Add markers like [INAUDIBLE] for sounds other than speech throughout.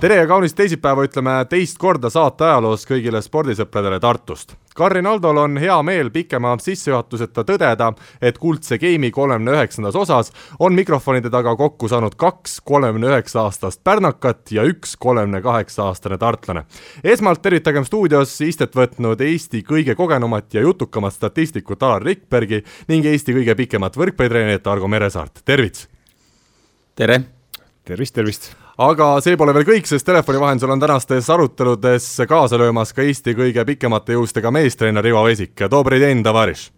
tere ja kaunist teisipäeva ütleme teist korda saate ajaloos kõigile spordisõpradele Tartust. Karin Aldol on hea meel pikema sissejuhatuseta tõdeda, et kuldse geimi kolmekümne üheksandas osas on mikrofonide taga kokku saanud kaks kolmekümne üheksa aastast pärnakat ja üks kolmekümne kaheksa aastane tartlane. esmalt tervitagem stuudios istet võtnud Eesti kõige kogenumat ja jutukamat statistikut Alar Rikbergi ning Eesti kõige pikemat võrkpallitreenerit Argo Meresaart, tervits! tere! tervist, tervist! Aga see pole veel kõik, sest telefoni vahendusel on tänastes aruteludes kaasa löömas ka Eesti kõige pikemate juustega meestreener Ivo Vesik. Dobri den, Tavaris!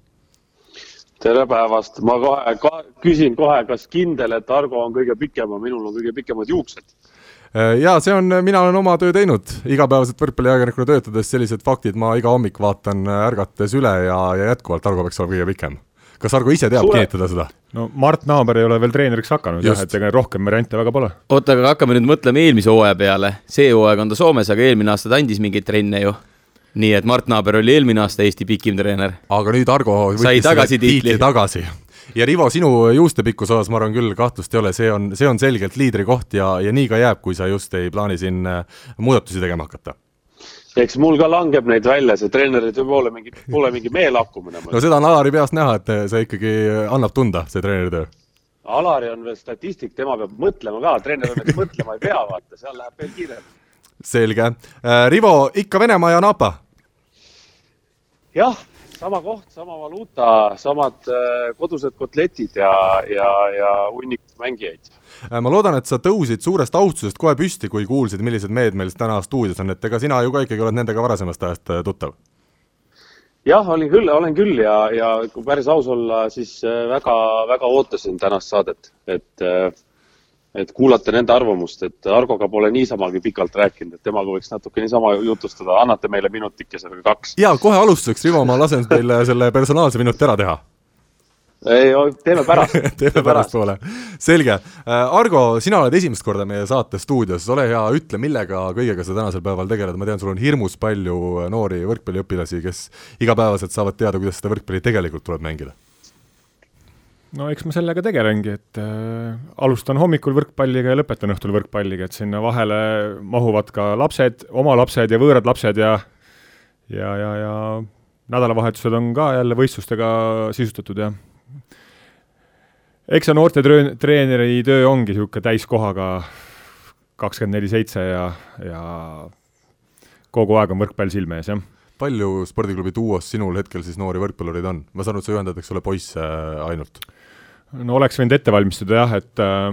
tere päevast, ma kohe ka, küsin kohe, kas kindel, et Argo on kõige pikem ja minul on kõige pikemad juuksed? ja see on, mina olen oma töö teinud, igapäevaselt võrkpalliajakirjanikuna töötades sellised faktid ma iga hommik vaatan ärgates üle ja, ja jätkuvalt Argo peaks olema kõige pikem kas Argo ise teab Suure... kinnitada seda? no Mart Naaber ei ole veel treeneriks hakanud jah, et ega rohkem variante väga pole. oota, aga hakkame nüüd mõtlema eelmise hooaja peale. see hooaeg on ta Soomes, aga eelmine aasta ta andis mingeid trenne ju. nii et Mart Naaber oli eelmine aasta Eesti pikim treener. aga nüüd Argo võttis tagasi tiitli tagasi ja Rivo, sinu juustepikkuse osas ma arvan küll, kahtlust ei ole, see on, see on selgelt liidrikoht ja, ja nii ka jääb, kui sa just ei plaani siin äh, muudatusi tegema hakata eks mul ka langeb neid välja, see treeneri töö pole mingi, pole mingi [LAUGHS] meelakkumine. no seda on Alari peast näha, et see ikkagi annab tunda, see treeneri töö. Alari on veel statistik, tema peab mõtlema ka, treener on, et mõtlema ei pea, vaata, seal läheb veel kiiremini. selge. Äh, Rivo, ikka Venemaa ja Napa? jah, sama koht, sama valuuta, samad äh, kodused kotletid ja, ja, ja hunnik mängijaid ma loodan, et sa tõusid suurest austusest kohe püsti, kui kuulsid, millised mehed meil täna stuudios on, et ega sina ju ka ikkagi oled nendega varasemast ajast äh, tuttav? jah, olin küll, olen küll ja, ja kui päris aus olla, siis äh, väga, väga ootasin tänast saadet, et et kuulata nende arvamust, et Argoga pole niisamagi pikalt rääkinud, et temaga võiks natuke niisama jutustada, annate meile minutikese või kaks? jaa, kohe alustuseks, Rivo, ma lasen teile selle personaalse minuti ära teha ei, teeme pärast. [LAUGHS] Teeme pärastpoole, selge. Äh, Argo, sina oled esimest korda meie saate stuudios, ole hea, ütle, millega kõigega sa tänasel päeval tegeled, ma tean, sul on hirmus palju noori võrkpalliõpilasi, kes igapäevaselt saavad teada, kuidas seda võrkpalli tegelikult tuleb mängida. no eks ma sellega tegelengi, et äh, alustan hommikul võrkpalliga ja lõpetan õhtul võrkpalliga, et sinna vahele mahuvad ka lapsed, oma lapsed ja võõrad lapsed ja ja, ja, ja nädalavahetused on ka jälle võistlustega sisustatud ja eks see noortetreeneri töö ongi niisugune täiskohaga kakskümmend neli seitse ja, ja kogu aeg on võrkpall silme ees, jah. palju spordiklubi Duos sinul hetkel siis noori võrkpallureid on? ma saan aru, et sa juhendad, eks ole, poisse äh, ainult? no oleks võinud ette valmistada jah, et äh,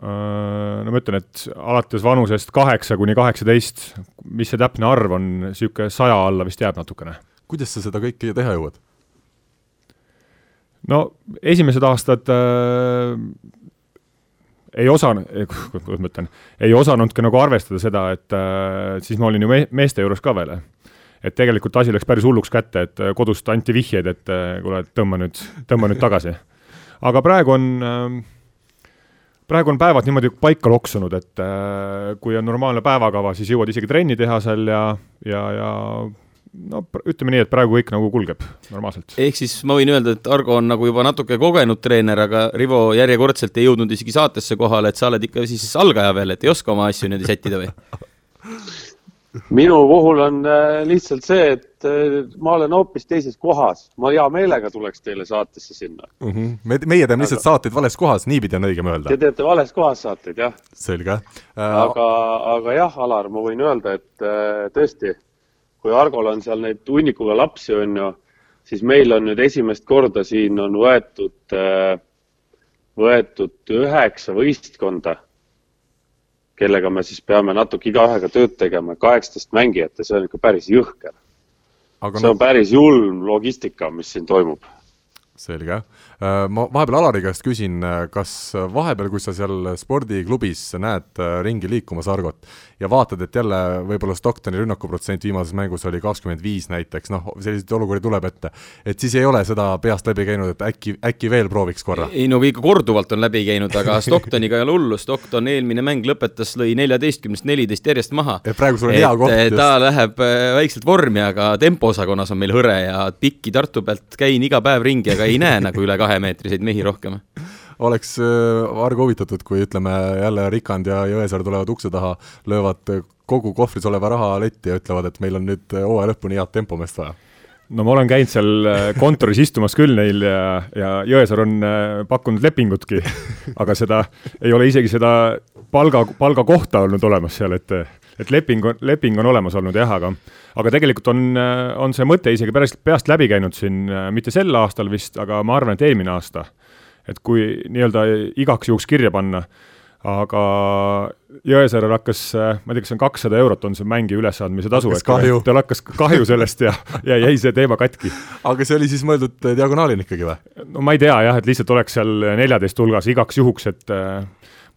äh no ma ütlen, et alates vanusest kaheksa kuni kaheksateist, mis see täpne arv on, niisugune saja alla vist jääb natukene. kuidas sa seda kõike teha jõuad? No esimesed aastad äh, ei osanud, kuidas ma ütlen, ei osanudki nagu arvestada seda, et äh, siis ma olin ju me meeste juures ka veel. et tegelikult asi läks päris hulluks kätte, et äh, kodust anti vihjeid, et äh, kuule, tõmba nüüd, tõmba nüüd tagasi. aga praegu on äh, praegu on päevad niimoodi paika loksunud, et kui on normaalne päevakava, siis jõuad isegi trenni teha seal ja, ja, ja no ütleme nii, et praegu kõik nagu kulgeb normaalselt. ehk siis ma võin öelda, et Argo on nagu juba natuke kogenud treener, aga Rivo järjekordselt ei jõudnud isegi saatesse kohale, et sa oled ikka siis algaja veel, et ei oska oma asju niimoodi sättida või? [LAUGHS] minu puhul on äh, lihtsalt see, et äh, ma olen hoopis teises kohas, ma hea meelega tuleks teile saatesse sinna mm. -hmm. me, meie teeme lihtsalt saateid vales kohas, niipidi on õigem öelda. Te teete vales kohas saateid, jah. selge äh.... aga, aga jah, Alar, ma võin öelda, et äh, tõesti kui Argol on seal neid hunnikuga lapsi, on ju, siis meil on nüüd esimest korda siin on võetud, äh, võetud üheksa võistkonda, kellega me siis peame natuke igaühega tööd tegema, kaheksateist mängijat ja see on ikka päris jõhker. see on päris julm logistika, mis siin toimub selge. Äh, ma vahepeal Alari käest küsin, äh, kas vahepeal, kui sa seal spordiklubis näed äh, ringi liikumas Argot ja vaatad, et jälle võib-olla Stocktoni rünnakuprotsent viimases mängus oli kakskümmend viis näiteks, noh, selliseid olukordi tuleb ette, et siis ei ole seda peast läbi käinud, et äkki, äkki veel prooviks korra? ei no ikka korduvalt on läbi käinud, aga [LAUGHS] Stocktoniga ei ole hullu, Stockton eelmine mäng lõpetas, lõi neljateistkümnest neliteist järjest maha. praegu sul on hea koht just. ta läheb väikselt vormi, aga tempoosakonnas on meil hõre ja pikki Tartu pealt käin iga päev ringi, aga ei näe nagu üle kahemeetriseid mehi rohkem. oleks äh, Argo huvitatud, kui ütleme jälle Rikand ja Jõesaar tulevad ukse taha, löövad kogu kohvris oleva raha letti ja ütlevad, et meil on nüüd hooaja lõpuni head tempomeest vaja no ma olen käinud seal äh, kontoris istumas küll neil ja, ja Jõesaar on äh, pakkunud lepingutki, aga seda, ei ole isegi seda palga, palgakohta olnud olemas seal, et et leping, leping on olemas olnud jah, aga aga tegelikult on, on see mõte isegi päris peast läbi käinud siin, mitte sel aastal vist, aga ma arvan, et eelmine aasta. et kui nii-öelda igaks juhuks kirja panna, aga Jõesaarel hakkas, ma ei tea, kas see on kakssada eurot, on see mängi ülesandmise tasu, et tal hakkas kahju sellest ja, ja jäi see teema katki. aga see oli siis mõeldud diagonaalina ikkagi või? no ma ei tea jah, et lihtsalt oleks seal neljateist hulgas igaks juhuks, et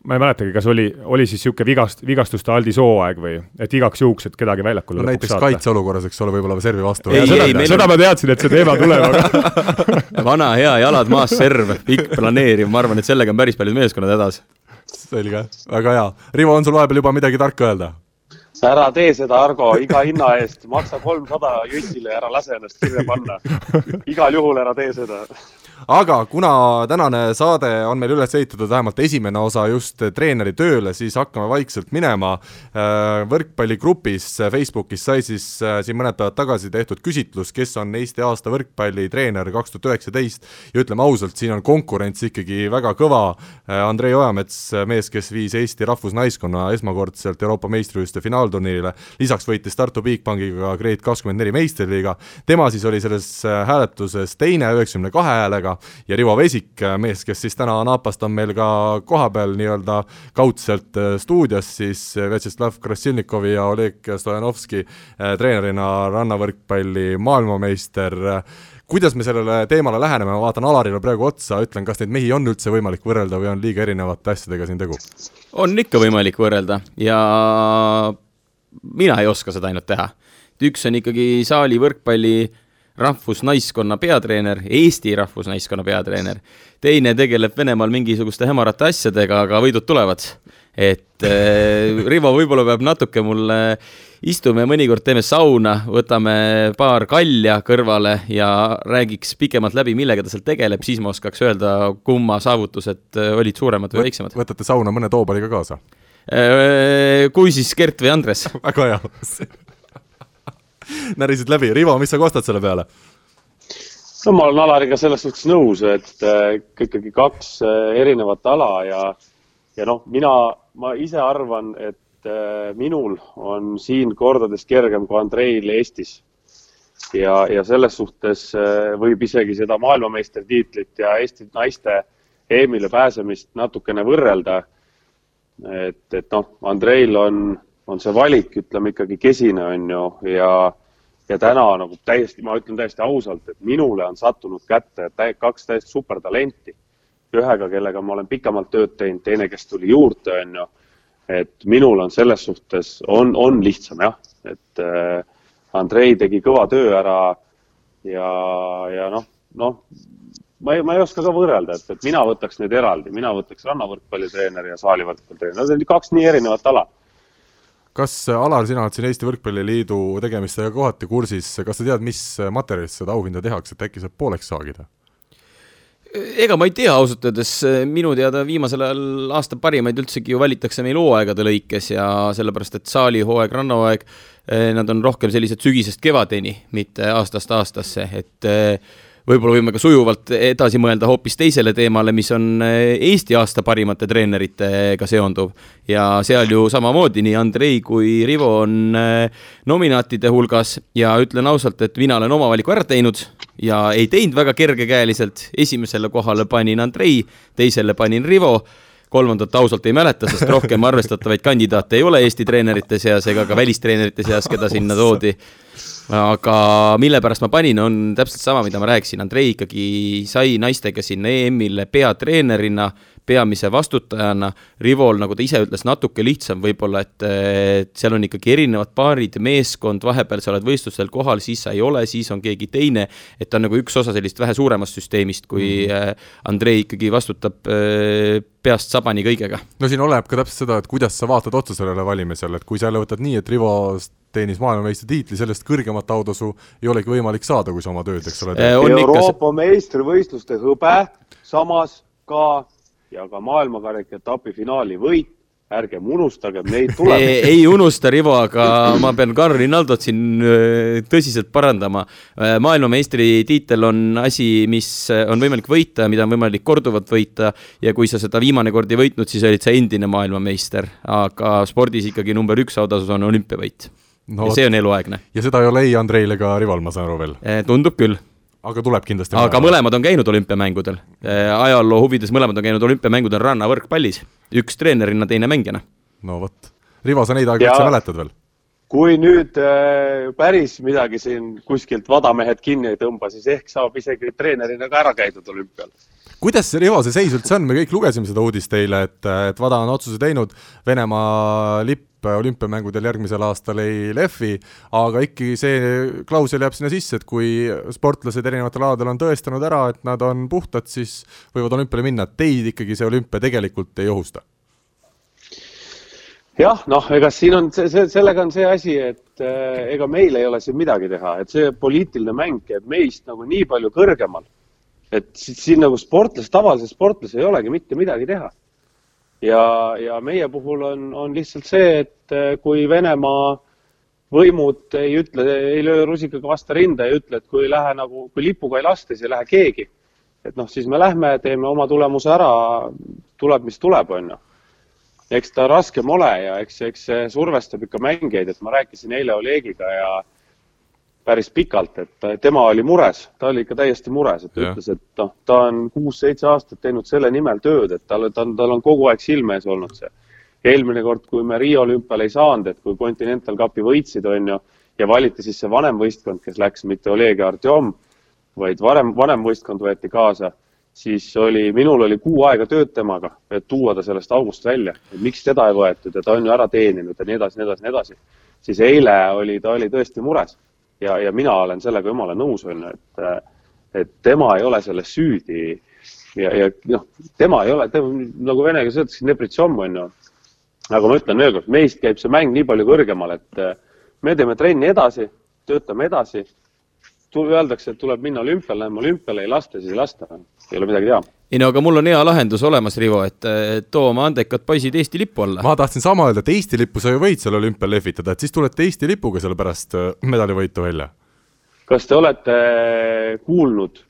ma ei mäletagi, kas oli, oli siis niisugune vigast, vigastuste aldis hooaeg või, et igaks juhuks, et kedagi väljakule no näiteks kaitseolukorras, eks ole, võib-olla servi vastu. seda, seda ma teadsin, et see teema tuleb, aga [LAUGHS] vana hea jalad maas serv, pikk planeeriv, ma arvan, et sellega on päris paljud meeskonnad hädas. selge, väga hea. Rivo, on sul vahepeal juba midagi tarka öelda? ära tee seda, Argo, iga hinna eest, maksa kolmsada Jussile ja ära lase ennast kirja panna. igal juhul ära tee seda aga kuna tänane saade on meil üles ehitatud, vähemalt esimene osa just treeneri tööle, siis hakkame vaikselt minema. Äh, võrkpalligrupis Facebookis sai siis äh, siin mõned päevad tagasi tehtud küsitlus, kes on Eesti aasta võrkpallitreener kaks tuhat üheksateist ja ütleme ausalt, siin on konkurents ikkagi väga kõva. Äh, Andrei Ojamets, mees, kes viis Eesti rahvusnaiskonna esmakordselt Euroopa meistrivõistluste finaalturniirile, lisaks võitis Tartu Bigbankiga Grade kakskümmend neli meistriliiga, tema siis oli selles hääletuses teine üheksakümne kahe häälega, ja Rivo Vesik, mees, kes siis täna Napast on meil ka kohapeal nii-öelda kaudselt äh, stuudios, siis äh, Vjatšeslav Krassilnikovi ja Oleg Stojanovski äh, treenerina rannavõrkpalli maailmameister kuidas me sellele teemale läheneme, ma vaatan Alarile praegu otsa, ütlen, kas neid mehi on üldse võimalik võrrelda või on liiga erinevate asjadega siin tegu? on ikka võimalik võrrelda ja mina ei oska seda ainult teha. üks on ikkagi saali võrkpalli rahvusnaiskonna peatreener, Eesti rahvusnaiskonna peatreener. teine tegeleb Venemaal mingisuguste hämarate asjadega, aga võidud tulevad. et äh, Rivo võib-olla peab natuke mulle, istume mõnikord, teeme sauna, võtame paar kalja kõrvale ja räägiks pikemalt läbi, millega ta seal tegeleb, siis ma oskaks öelda, kumma saavutused äh, olid suuremad või väiksemad. võtate sauna mõne toopaliga kaasa? Äh, kui siis Gert või Andres [LAUGHS] väga hea [LAUGHS] närisid läbi, Rivo, mis sa kostad selle peale? no ma olen Alariga selles suhtes nõus, et äh, ikkagi kaks äh, erinevat ala ja, ja noh, mina, ma ise arvan, et äh, minul on siin kordades kergem kui Andreil Eestis. ja, ja selles suhtes võib isegi seda maailmameistritiitlit ja Eesti naiste EM-ile pääsemist natukene võrrelda. et, et noh, Andreil on on see valik, ütleme ikkagi kesine, on ju, ja ja täna nagu täiesti, ma ütlen täiesti ausalt, et minule on sattunud kätte täi, kaks täiesti supertalenti. ühega, kellega ma olen pikemalt tööd teinud, teine, kes tuli juurde, on ju. et minul on selles suhtes, on, on lihtsam jah, et äh, Andrei tegi kõva töö ära ja, ja noh, noh, ma ei, ma ei oska ka võrrelda, et, et mina võtaks need eraldi, mina võtaks rannavõrkpallitreener ja saalivõrkpallitreener, need on kaks nii erinevat ala kas, Alar, sina oled siin Eesti Võrkpalliliidu tegemistega kohati kursis, kas sa tead, mis materjalist seda auhinda tehakse, et äkki saab pooleks saagida? ega ma ei tea ausalt öeldes, minu teada viimasel ajal aasta parimaid üldsegi ju valitakse meil hooaegade lõikes ja sellepärast, et saalihooaeg, rannahooaeg, nad on rohkem sellised sügisest kevadeni, mitte aastast aastasse, et äh, võib-olla võime ka sujuvalt edasi mõelda hoopis teisele teemale, mis on eh, Eesti aasta parimate treeneritega seonduv. ja seal ju samamoodi nii Andrei kui Rivo on eh, nominaatide hulgas ja ütlen ausalt, et mina olen oma valiku ära teinud ja ei teinud väga kergekäeliselt. esimesele kohale panin Andrei, teisele panin Rivo kolmandat ausalt ei mäleta, sest rohkem arvestatavaid kandidaate ei ole Eesti treenerite seas ega ka välistreenerite seas, keda sinna toodi. Aga mille pärast ma panin, on täpselt sama, mida ma rääkisin, Andrei ikkagi sai naistega sinna EM-ile peatreenerina peamise vastutajana, Rivol, nagu ta ise ütles, natuke lihtsam võib-olla, et, et seal on ikkagi erinevad paarid, meeskond, vahepeal sa oled võistlustel kohal, siis sa ei ole, siis on keegi teine, et ta on nagu üks osa sellist vähe suuremast süsteemist, kui mm -hmm. Andrei ikkagi vastutab äh, peast sabani kõigega. no siin oleneb ka täpselt seda, et kuidas sa vaatad otsa sellele valimisele, et kui sa jälle võtad nii, et Rivo teenis maailmameistritiitli, sellest kõrgemat autasu ei olegi võimalik saada, kui sa oma tööd, eks ole teed. Euroopa meistrivõistluste hõbe, samas ka ja ka maailmakarika etapi finaali võit, ärgem unustagem neid [LAUGHS] tulemusi. ei unusta, Rivo, aga ma pean Carl Rinaldot siin äh, tõsiselt parandama. Äh, maailmameistritiitel on asi, mis on võimalik võita, mida on võimalik korduvalt võita ja kui sa seda viimane kord ei võitnud, siis olid sa endine maailmameister, aga spordis ikkagi number üks autasus on olümpiavõit no,. ja see on eluaegne. ja seda ei ole ei Andreil ega Rival, ma saan aru veel? Äh, tundub küll aga tuleb kindlasti. aga mõlemad on käinud olümpiamängudel. Äh, ajaloo huvides mõlemad on käinud olümpiamängudel rannavõrkpallis, üks treenerina, teine mängijana. no vot, Rivo, sa neid aegu üldse mäletad veel? Kui nüüd äh, päris midagi siin kuskilt vadamehed kinni ei tõmba, siis ehk saab isegi treenerina ka ära käidud olümpial. Kuidas see, Rivo, see seis üldse on, me kõik lugesime seda uudist eile, et, et WADA on otsuse teinud, Venemaa lipp olümpiamängudel järgmisel aastal ei lehvi, aga ikkagi see klausel jääb sinna sisse, et kui sportlased erinevatel aladel on tõestanud ära, et nad on puhtad, siis võivad olümpiale minna, et teid ikkagi see olümpia tegelikult ei ohusta? Jah, noh, ega siin on see, see, sellega on see asi, et äh, ega meil ei ole siin midagi teha, et see poliitiline mäng käib meist nagu nii palju kõrgemal et siin nagu sportlas, tavalisel sportlasel ei olegi mitte midagi teha. ja, ja meie puhul on, on lihtsalt see, et eh, kui Venemaa võimud ei ütle, ei löö rusikaga vastu rinda ja ütle, et kui ei lähe nagu, kui lipuga ei lasta, siis ei lähe keegi. et noh, siis me lähme, teeme oma tulemuse ära, tuleb, mis tuleb, on ju. Eks ta raskem ole ja eks, eks see survestab ikka mängijaid, et ma rääkisin eile Olegiga ja päris pikalt, et tema oli mures, ta oli ikka täiesti mures, et ta ja. ütles, et noh, ta on kuus-seitse aastat teinud selle nimel tööd, et tal, tal, tal on kogu aeg silme ees olnud see. eelmine kord, kui me Riia olümpial ei saanud, et kui Continental Cupi võitsid, on ju, ja valiti siis see vanem võistkond, kes läks, mitte Oleg ja Artjom, vaid varem, vanem võistkond võeti kaasa, siis oli, minul oli kuu aega tööd temaga, et tuua ta sellest august välja, et miks teda ei võetud ja ta on ju ära teeninud ja nii edasi, nii edasi, nii edasi. siis eile oli, ta oli tõesti mures ja, ja mina olen sellega jumala nõus, on ju, et, et tema ei ole selles süüdi. ja, ja noh, tema ei ole, nagu vene keeles öeldakse, nebritšom on ju. aga ma ütlen veel kord, meist käib see mäng nii palju kõrgemal, et me teeme trenni edasi, töötame edasi. Öeldakse, et tuleb minna olümpiale, läheme olümpiale, ei lasta, siis ei lasta, ei ole midagi teha ei no aga mul on hea lahendus olemas, Rivo, et too oma andekad poisid Eesti lipu alla. ma tahtsin sama öelda, et Eesti lippu sa ju võid seal olümpial lehvitada, et siis tulete Eesti lipuga selle pärast äh, medalivõitu välja. kas te olete kuulnud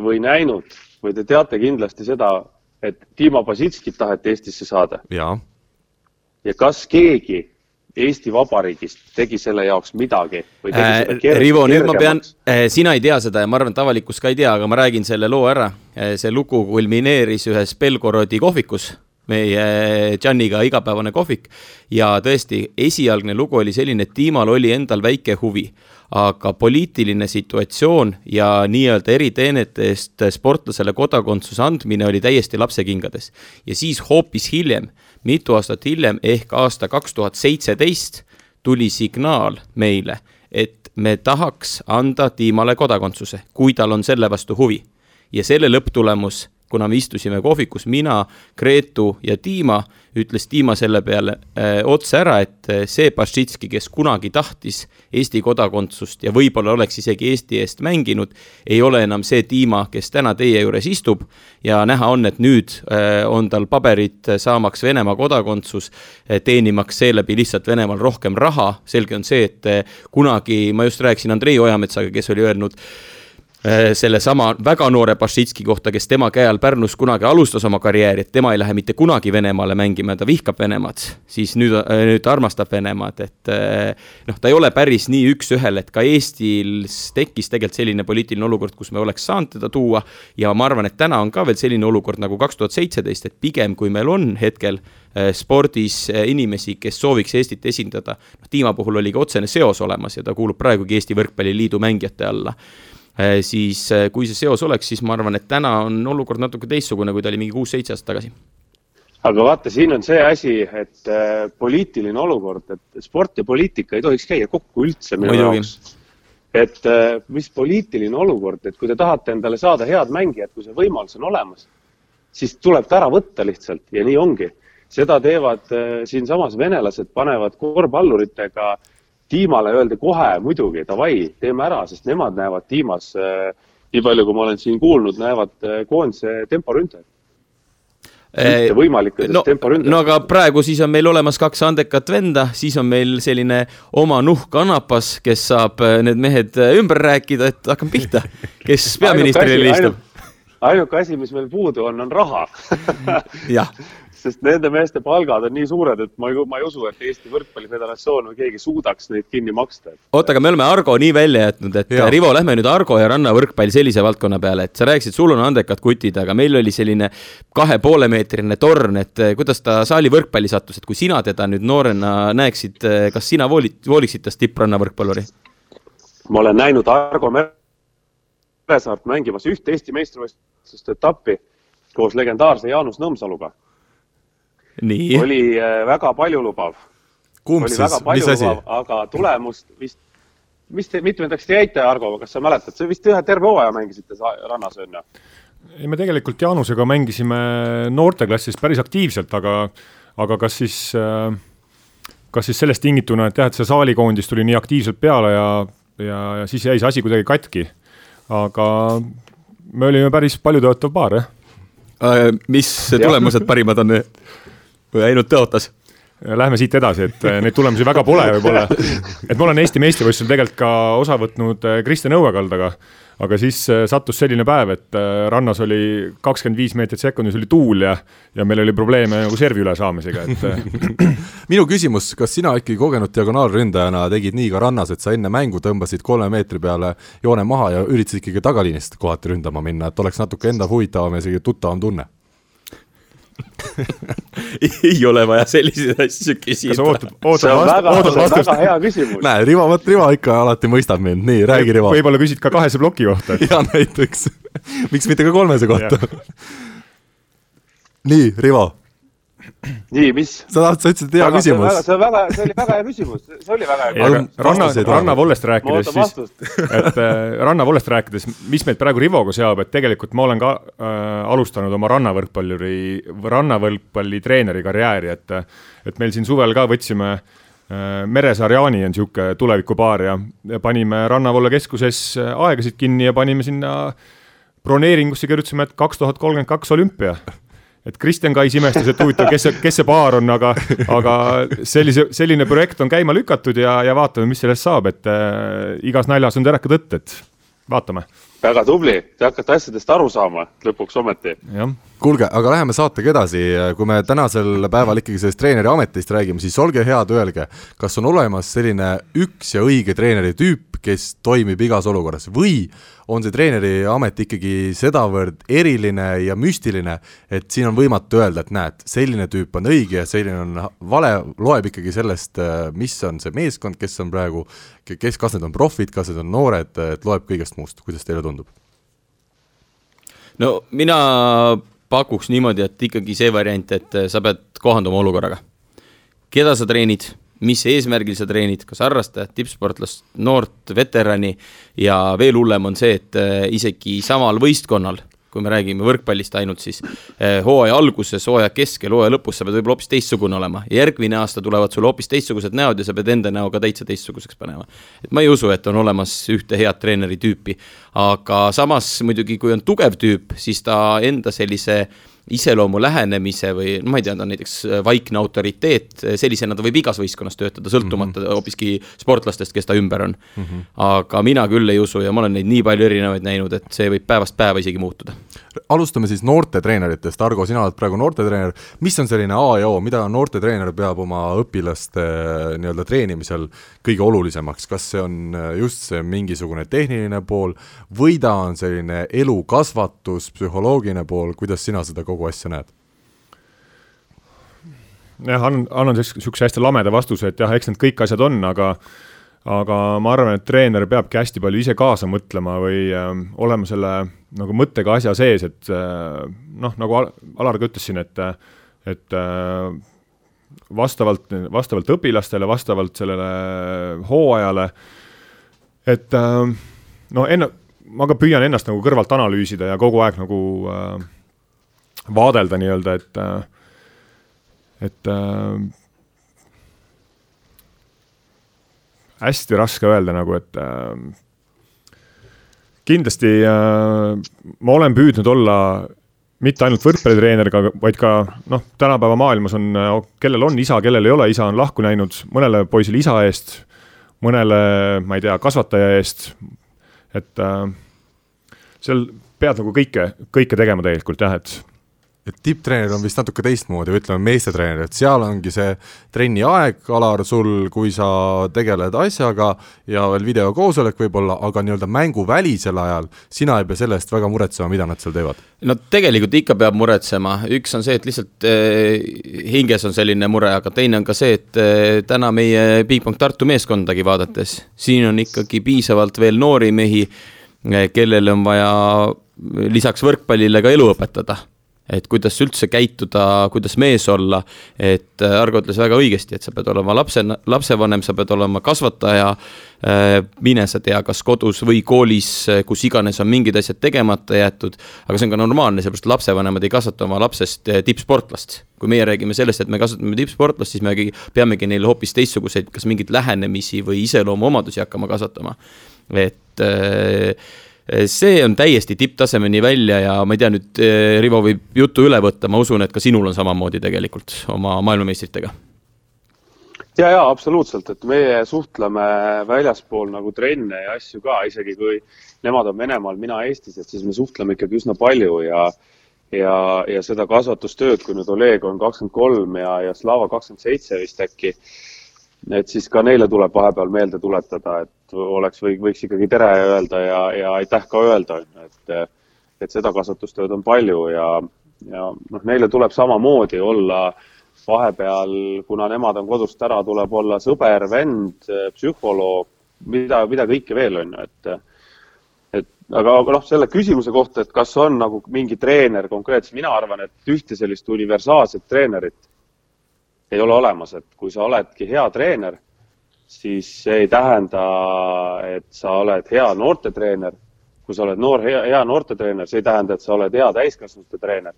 või näinud või te teate kindlasti seda, et Dima Basitskit taheti Eestisse saada? ja kas keegi Eesti Vabariigist tegi selle jaoks midagi või tegi äh, seda kerg, Rivo, nüüd ma pean äh,, sina ei tea seda ja ma arvan, et avalikkus ka ei tea, aga ma räägin selle loo ära äh,. see lugu kulmineeris ühes Belgorodi kohvikus, meie Gianniga igapäevane kohvik ja tõesti, esialgne lugu oli selline, et Tiimal oli endal väike huvi aga poliitiline situatsioon ja nii-öelda eriteenete eest sportlasele kodakondsuse andmine oli täiesti lapsekingades. ja siis hoopis hiljem, mitu aastat hiljem ehk aasta kaks tuhat seitseteist tuli signaal meile, et me tahaks anda Tiimale kodakondsuse, kui tal on selle vastu huvi. ja selle lõpptulemus kuna me istusime kohvikus, mina, Gretu ja Dima, ütles Dima selle peale äh, otse ära, et äh, see Bašitski, kes kunagi tahtis Eesti kodakondsust ja võib-olla oleks isegi Eesti eest mänginud, ei ole enam see Dima, kes täna teie juures istub. ja näha on, et nüüd äh, on tal paberid saamaks Venemaa kodakondsus äh,, teenimaks seeläbi lihtsalt Venemaal rohkem raha. selge on see, et äh, kunagi ma just rääkisin Andrei Ojametsaga, kes oli öelnud Äh, sellesama väga noore Bašitski kohta, kes tema käe all Pärnus kunagi alustas oma karjääri, et tema ei lähe mitte kunagi Venemaale mängima, ta vihkab Venemaad, siis nüüd, äh, nüüd armastab Venemaad, et äh, noh, ta ei ole päris nii üks-ühele, et ka Eestil tekkis tegelikult selline poliitiline olukord, kus me oleks saanud teda tuua. Ja ma arvan, et täna on ka veel selline olukord nagu kaks tuhat seitseteist, et pigem kui meil on hetkel spordis inimesi, kes sooviks Eestit esindada, noh, Dima puhul oli ka otsene seos olemas ja ta kuulub praegugi Eesti Võrkpalliliidu mängijate alla. Äh, siis äh, kui see seos oleks, siis ma arvan, et täna on olukord natuke teistsugune, kui ta oli mingi kuus-seitse aastat tagasi aga vaata, siin on see asi, et äh, poliitiline olukord, et sport ja poliitika ei tohiks käia kokku üldse minu jaoks. et äh, mis poliitiline olukord, et kui te tahate endale saada head mängijat, kui see võimalus on olemas, siis tuleb ta ära võtta lihtsalt ja nii ongi. seda teevad äh, siinsamas venelased, panevad korvpalluritega äh, Tiimale öeldi kohe muidugi, davai, teeme ära, sest nemad näevad Tiimas, äh, nii palju, kui ma olen siin kuulnud, näevad äh, koondise temporündajat mitte võimalikes no, temporündajad. no aga praegu siis on meil olemas kaks andekat venda, siis on meil selline oma nuhk Anapas, kes saab äh, need mehed ümber rääkida, et hakkame pihta, kes [LAUGHS] peaministrile helistab ainuke asi, mis meil puudu on, on raha [LAUGHS] sest nende meeste palgad on nii suured, et ma ei, ma ei usu, et Eesti Võrkpalliföderatsioon või keegi suudaks neid kinni maksta. oota, aga me oleme Argo nii välja jätnud, et ja. Rivo, lähme nüüd Argo ja rannavõrkpall sellise valdkonna peale, et sa rääkisid, sul on andekad kutid, aga meil oli selline kahe poole meetrine torn, et eh, kuidas ta saali võrkpalli sattus, et kui sina teda nüüd noorena näeksid, eh, kas sina voolid, vooliksid tast tipprannavõrkpalluri? ma olen näinud Argo Meresaart mängimas ühte Eesti meistrivõistluste etappi koos legendaarse Jaanus Nõmsaluga oli äh, väga paljulubav. kumb siis, mis asi? aga tulemust vist, mis te mitmendaks te jäite, Argo, kas sa mäletad, sa vist ühe terve hooaja mängisite rannas, on ju? ei, me tegelikult Jaanusega mängisime noorteklassis päris aktiivselt, aga, aga kas siis, äh, kas siis sellest tingituna, et jah, et see saalikoondis tuli nii aktiivselt peale ja, ja, ja siis jäi see asi kuidagi katki. aga me olime päris paljutõotav paar, jah. Äh, mis tulemused parimad on? [LAUGHS] või ainult tõotas? Lähme siit edasi, et eh, neid tulemusi väga pole võib-olla. et ma olen Eesti meistrivõistlusel tegelikult ka osa võtnud eh, Kristjan Õuekaldaga, aga siis sattus selline päev, et rannas oli kakskümmend viis meetrit sekundis oli tuul ja, ja meil oli probleeme nagu servi ülesaamisega, et [CLEARS THROAT] minu küsimus, kas sina ikkagi kogenud diagonaalründajana tegid nii ka rannas, et sa enne mängu tõmbasid kolme meetri peale joone maha ja üritasid ikkagi tagaliinist kohati ründama minna, et oleks natuke enda huvitavam ja isegi tuttavam tunne [LAUGHS] ei ole vaja selliseid asju küsida. see on väga, väga hea küsimus. näe, Rivo, vot Rivo ikka alati mõistab mind, nii, räägi Rivo. võib-olla küsid ka kahese ploki kohta [LAUGHS] ja näiteks, [LAUGHS] miks mitte ka kolmese kohta nii, Rivo nii, mis? sa tahad, sa ütlesid, et hea küsimus. see on väga, see oli väga hea küsimus, see oli väga hea küsimus. ranna, rannavollest rääkides siis, et äh, rannavollest rääkides, mis meid praegu Rivoga seab, et tegelikult ma olen ka äh, alustanud oma rannavõrkpalluri, rannavõrkpalli treeneri karjääri, et et meil siin suvel ka võtsime äh, Meresaar Jaani on niisugune tulevikupaar ja, ja panime Rannavolle keskuses äh, aegasid kinni ja panime sinna broneeringusse kirjutasime, et kaks tuhat kolmkümmend kaks olümpia et Kristjan Kais imestas, et huvitav, kes see, kes see paar on, aga, aga sellise, selline projekt on käima lükatud ja, ja vaatame, mis sellest saab, et äh, igas naljas on teraka tõtt, et vaatame. väga tubli, te hakkate asjadest aru saama lõpuks ometi. kuulge, aga läheme saatega edasi, kui me tänasel päeval ikkagi sellest treeneri ametist räägime, siis olge head, öelge, kas on olemas selline üks ja õige treeneri tüüp, kes toimib igas olukorras või on see treeneri amet ikkagi sedavõrd eriline ja müstiline, et siin on võimatu öelda, et näed, selline tüüp on õige ja selline on vale, loeb ikkagi sellest, mis on see meeskond, kes on praegu, kes, kas need on profid, kas need on noored, et loeb kõigest muust, kuidas teile tundub? no mina pakuks niimoodi, et ikkagi see variant, et sa pead kohanduma olukorraga. keda sa treenid mis eesmärgil sa treenid, kas harrastajat, tippsportlast, noort, veterani ja veel hullem on see, et äh, isegi samal võistkonnal kui me räägime võrkpallist ainult, siis eh, hooaja alguses, hooaja keskel, hooaja lõpus sa pead võib-olla hoopis teistsugune olema. järgmine aasta tulevad sulle hoopis teistsugused näod ja sa pead enda näo ka täitsa teistsuguseks panema. et ma ei usu, et on olemas ühte head treeneri tüüpi, aga samas muidugi, kui on tugev tüüp, siis ta enda sellise iseloomu lähenemise või ma ei tea, ta on näiteks vaikne autoriteet, sellisena ta võib igas võistkonnas töötada, sõltumata mm -hmm. hoopiski sportlastest, kes ta ümber on mm. -hmm. aga mina küll ei usu ja ma olen neid nii palju erinevaid näinud, et see võib päevast päeva isegi muutuda. Alustame siis noortetreeneritest, Argo, sina oled praegu noortetreener, mis on selline A ja O, mida noortetreener peab oma õpilaste nii-öelda treenimisel kõige olulisemaks, kas see on just see mingisugune tehniline pool või ta on selline elukasvatus, psühholoogiline pool, kuidas sina seda kogu asja näed? jah, annan, annan niisuguse hästi lameda vastuse, et jah, eks need kõik asjad on, aga aga ma arvan, et treener peabki hästi palju ise kaasa mõtlema või äh, olema selle nagu mõttega asja sees, et äh, noh, nagu Al Alar ka ütles siin, et et äh, vastavalt, vastavalt õpilastele, vastavalt sellele hooajale, et äh, no enne, ma ka püüan ennast nagu kõrvalt analüüsida ja kogu aeg nagu äh, vaadelda nii-öelda, et äh,, et äh, hästi raske öelda nagu, et äh, kindlasti äh, ma olen püüdnud olla mitte ainult võrkpallitreener, vaid ka noh, tänapäeva maailmas on, kellel on isa, kellel ei ole isa, on lahku läinud mõnele poisile isa eest, mõnele, ma ei tea, kasvataja eest, et äh, seal pead nagu kõike, kõike tegema tegelikult jah, et et tipptreener on vist natuke teistmoodi, ütleme, meestetreener, et seal ongi see trenni aeg, Alar, sul, kui sa tegeled asjaga ja veel videokoosolek võib-olla, aga nii-öelda mänguvälisel ajal sina ei pea selle eest väga muretsema, mida nad seal teevad? no tegelikult ikka peab muretsema, üks on see, et lihtsalt eh, hinges on selline mure, aga teine on ka see, et eh, täna meie Bigbank Tartu meeskondagi vaadates, siin on ikkagi piisavalt veel noori mehi, eh, kellel on vaja lisaks võrkpallile ka elu õpetada et kuidas üldse käituda, kuidas mees olla, et äh, Argo ütles väga õigesti, et sa pead olema lapse, lapsevanem, sa pead olema kasvataja, äh, mine sa tea, kas kodus või koolis, äh, kus iganes on mingid asjad tegemata jäetud, aga see on ka normaalne, sellepärast lapsevanemad ei kasvata oma lapsest tippsportlast. kui meie räägime sellest, et me kasvatame tippsportlast, siis me peamegi neile hoopis teistsuguseid, kas mingeid lähenemisi või iseloomuomadusi hakkama kasvatama. et äh, see on täiesti tipptasemeni välja ja ma ei tea, nüüd eh, Rivo võib jutu üle võtta, ma usun, et ka sinul on samamoodi tegelikult oma maailmameistritega. ja, ja absoluutselt, et meie suhtleme väljaspool nagu trenne ja asju ka, isegi kui nemad on Venemaal, mina Eestis, et siis me suhtleme ikkagi üsna palju ja ja, ja seda kasvatustööd, kui nüüd Oleg on kakskümmend kolm ja, ja Slava kakskümmend seitse vist äkki et siis ka neile tuleb vahepeal meelde tuletada, et oleks või võiks ikkagi tere öelda ja, ja aitäh ka öelda, on ju, et et seda kasvatustööd on palju ja, ja noh, neile tuleb samamoodi olla vahepeal, kuna nemad on kodust ära, tuleb olla sõber, vend, psühholoog, mida, mida kõike veel on ju, et et aga, aga noh, selle küsimuse kohta, et kas on nagu mingi treener konkreetselt, mina arvan, et ühte sellist universaalset treenerit ei ole olemas, et kui sa oledki hea treener, siis see ei tähenda, et sa oled hea noortetreener. kui sa oled noor, hea, hea noortetreener, see ei tähenda, et sa oled hea täiskasvanute treener.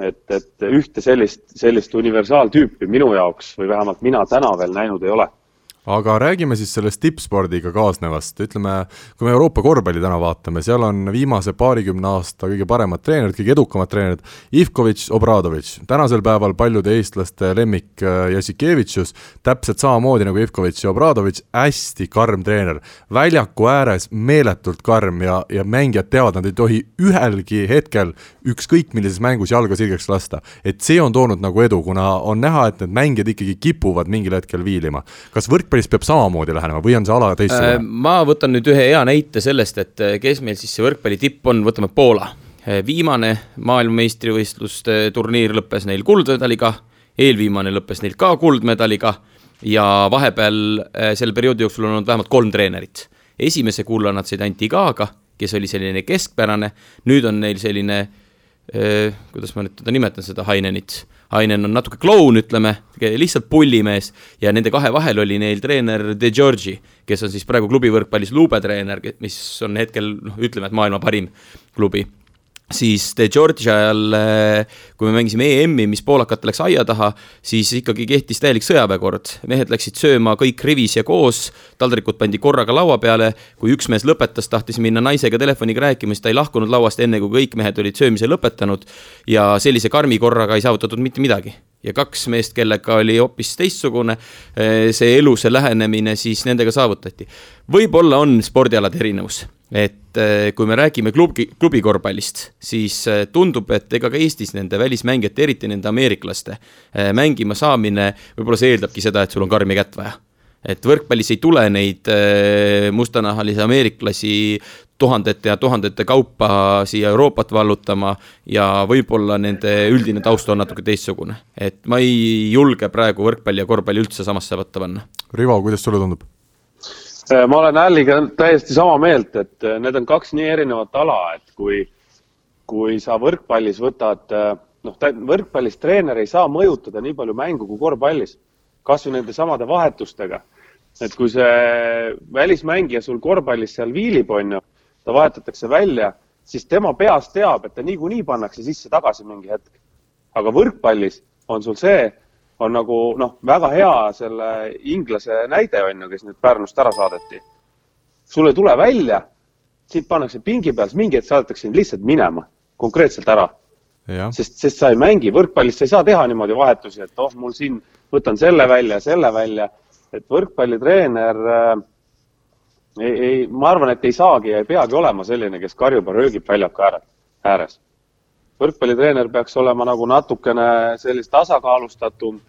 et, et ühte sellist, sellist universaaltüüpi minu jaoks või vähemalt mina täna veel näinud ei ole aga räägime siis sellest tippspordiga kaasnevast, ütleme, kui me Euroopa korvpalli täna vaatame, seal on viimase paarikümne aasta kõige paremad treenerid, kõige edukamad treenerid, Ivkovitš, Obradovitš, tänasel päeval paljude eestlaste lemmik äh, Jassikevitšus, täpselt samamoodi nagu Ivkovitš ja Obradovitš, hästi karm treener. väljaku ääres meeletult karm ja, ja mängijad teavad, nad ei tohi ühelgi hetkel ükskõik millises mängus jalga sirgeks lasta. et see on toonud nagu edu, kuna on näha, et need mängijad ikkagi kipuvad mingil hetkel viilima. kas võrkpalli võrkpallis peab samamoodi lähenema või on see ala teistsugune äh,? ma võtan nüüd ühe hea näite sellest, et äh, kes meil siis see võrkpalli tipp on, võtame Poola. Äh, viimane maailmameistrivõistluste turniir lõppes neil kuldmedaliga, eelviimane lõppes neil ka kuldmedaliga ja vahepeal äh, selle perioodi jooksul on olnud vähemalt kolm treenerit. esimese kulla nad said Anti Kaaga, kes oli selline keskpärane, nüüd on neil selline kuidas ma nüüd teda nimetan, seda Hainenit Ainen on natuke kloun, ütleme, lihtsalt pullimees ja nende kahe vahel oli neil treener De Giorgi, kes on siis praegu klubi võrkpallis luubetreener, mis on hetkel noh, ütleme, et maailma parim klubi. Siis De Georgia ajal, kui me mängisime EM-i, mis poolakate läks aia taha, siis ikkagi kehtis täielik sõjaväekord. mehed läksid sööma kõik rivis ja koos, taldrikud pandi korraga laua peale, kui üks mees lõpetas, tahtis minna naisega telefoniga rääkima, siis ta ei lahkunud lauast enne, kui kõik mehed olid söömise lõpetanud. Ja sellise karmi korraga ei saavutatud mitte midagi ja kaks meest, kellega oli hoopis teistsugune see eluse lähenemine, siis nendega saavutati. võib-olla on spordialade erinevus et äh, kui me räägime klubi, klubikorvpallist, siis äh, tundub, et ega ka Eestis nende välismängijate, eriti nende ameeriklaste mängima saamine, võib-olla see eeldabki seda, et sul on karmi kätt vaja. Et võrkpallis ei tule neid mustanahalisi ameeriklasi tuhandete ja tuhandete kaupa siia Euroopat vallutama ja võib-olla nende üldine taust on natuke teistsugune. et ma ei julge praegu võrkpalli ja korvpalli üldse samasse patta panna. Rivo, kuidas sulle tundub? Äh, ma olen Alliga täiesti sama meelt, et äh, need on kaks nii erinevat ala, et kui, kui sa võrkpallis võtad, äh, noh, võrkpallis treener ei saa mõjutada nii palju mängu kui korvpallis, kasvõi nende samade vahetustega. et kui see välismängija sul korvpallis seal viilib, on ju, ta vahetatakse välja, siis tema peas teab, et ta niikuinii pannakse sisse tagasi mingi hetk. aga võrkpallis on sul see, on nagu noh, väga hea selle inglase näide on ju, kes nüüd Pärnust ära saadeti. sul ei tule välja, sind pannakse pingi peal, siis mingi hetk saadetakse sind lihtsalt minema, konkreetselt ära. sest, sest sa ei mängi, võrkpallis sa ei saa teha niimoodi vahetusi, et oh, mul siin võtan selle välja, selle välja, et võrkpallitreener äh, ei, ei, ma arvan, et ei saagi ja ei peagi olema selline, kes karjub ja röögib väljaku ääre, ääres. võrkpallitreener peaks olema nagu natukene sellist tasakaalustatum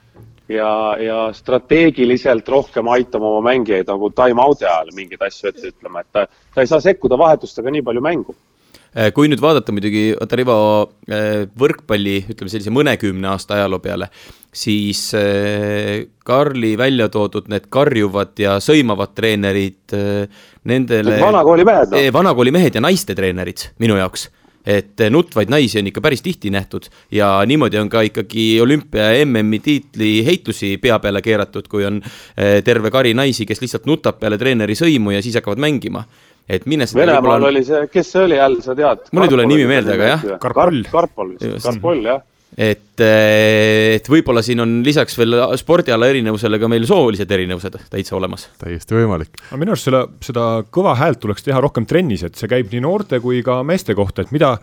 ja, ja strateegiliselt rohkem aitama oma mängijaid nagu time-out'i ajal mingeid asju ette ütlema, et ta, ta ei saa sekkuda vahetustega nii palju mängu kui nüüd vaadata muidugi, oota Rivo, äh, võrkpalli, ütleme sellise mõnekümne aasta ajaloo peale, siis äh, Karli välja toodud need karjuvad ja sõimavad treenerid, nendele. vanakooli mehed no.. vanakooli mehed ja naiste treenerid minu jaoks et nutvaid naisi on ikka päris tihti nähtud ja niimoodi on ka ikkagi olümpia ja MM-i tiitli heitlusi pea peale keeratud, kui on terve kari naisi, kes lihtsalt nutab peale treeneri sõimu ja siis hakkavad mängima et minnes Venemaal oli see, kes see oli jälle, sa tead? mul ei tule nimi meelde, aga jah. Karpol. Karpol, Karpol jah et, eh, et võib-olla siin on lisaks veel spordiala erinevusele ka meil soolised erinevused täitsa olemas. täiesti võimalik. aga minu arust selle, seda kõva häält tuleks teha rohkem trennis, et see käib nii noorte kui ka meeste kohta, et mida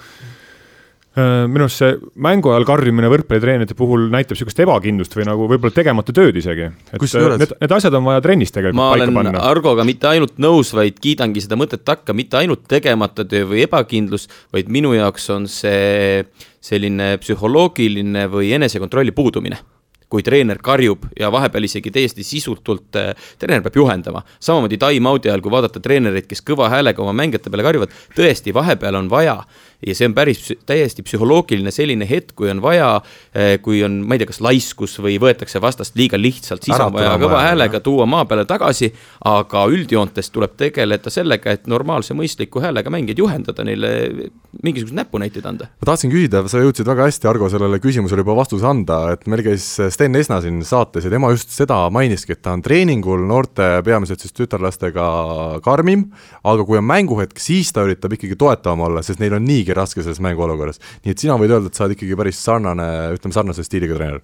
minu arust see mängu ajal karjumine võrkpallitreenerite puhul näitab niisugust ebakindlust või nagu võib-olla tegemata tööd isegi. et Kusjuures... need, need asjad on vaja trennis tegelikult ma paika panna. Argoga mitte ainult nõus, vaid kiidangi seda mõtet takka, mitte ainult tegemata töö või ebakindlus, vaid minu jaoks on see selline psühholoogiline või enesekontrolli puudumine kui treener karjub ja vahepeal isegi täiesti sisutult äh, treener peab juhendama. samamoodi time-out'i ajal, kui vaadata treenereid, kes kõva häälega oma mängijate peale karjuvad, tõesti, vahepeal on vaja ja see on päris täiesti psühholoogiline selline hetk, kui on vaja, eh, kui on, ma ei tea, kas laiskus või võetakse vastast liiga lihtsalt, siis on vaja kõva häälega tuua maa peale tagasi, aga üldjoontes tuleb tegeleda sellega, et normaalse mõistliku häälega mängijaid juhendada, neile mingisuguseid näpunäiteid anda. ma tahtsin küsida, sa jõudsid väga hästi, Argo, sellele küsimusele juba vastuse anda, et meil käis Sten Esna siin saates ja tema just seda mainiski, et ta on treeningul noorte, peamiselt siis tütarlastega karmim, aga kui on mänguhetk, siis ta üritab ikkagi toetavam olla, sest neil on niigi niigi raske selles mänguolukorras. nii et sina võid öelda, et sa oled ikkagi päris sarnane, ütleme sarnase stiiliga treener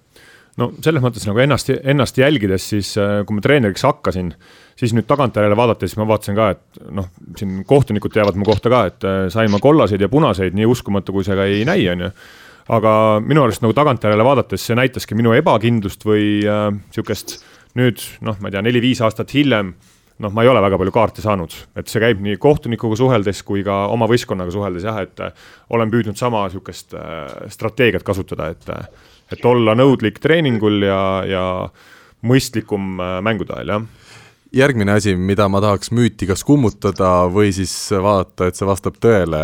no selles mõttes nagu ennast, ennast jälgides, siis äh, kui ma treeneriks hakkasin, siis nüüd tagantjärele vaadates ma vaatasin ka, et noh, siin kohtunikud teavad mu kohta ka, et äh, sain ma kollaseid ja punaseid, nii uskumatu kui see ka ei näi, on ju. aga minu arust nagu tagantjärele vaadates see näitaski minu ebakindlust või sihukest äh, nüüd noh, ma ei tea, neli-viis aastat hiljem noh, ma ei ole väga palju kaarte saanud, et see käib nii kohtunikuga suheldes kui ka oma võistkonnaga suheldes jah, et äh, olen püüdnud sama niisugust äh, strateegiat kasutada, et, äh, et olla nõudlik treeningul ja, ja mõistlikum mängude ajal, jah järgmine asi, mida ma tahaks müüti kas kummutada või siis vaadata, et see vastab tõele,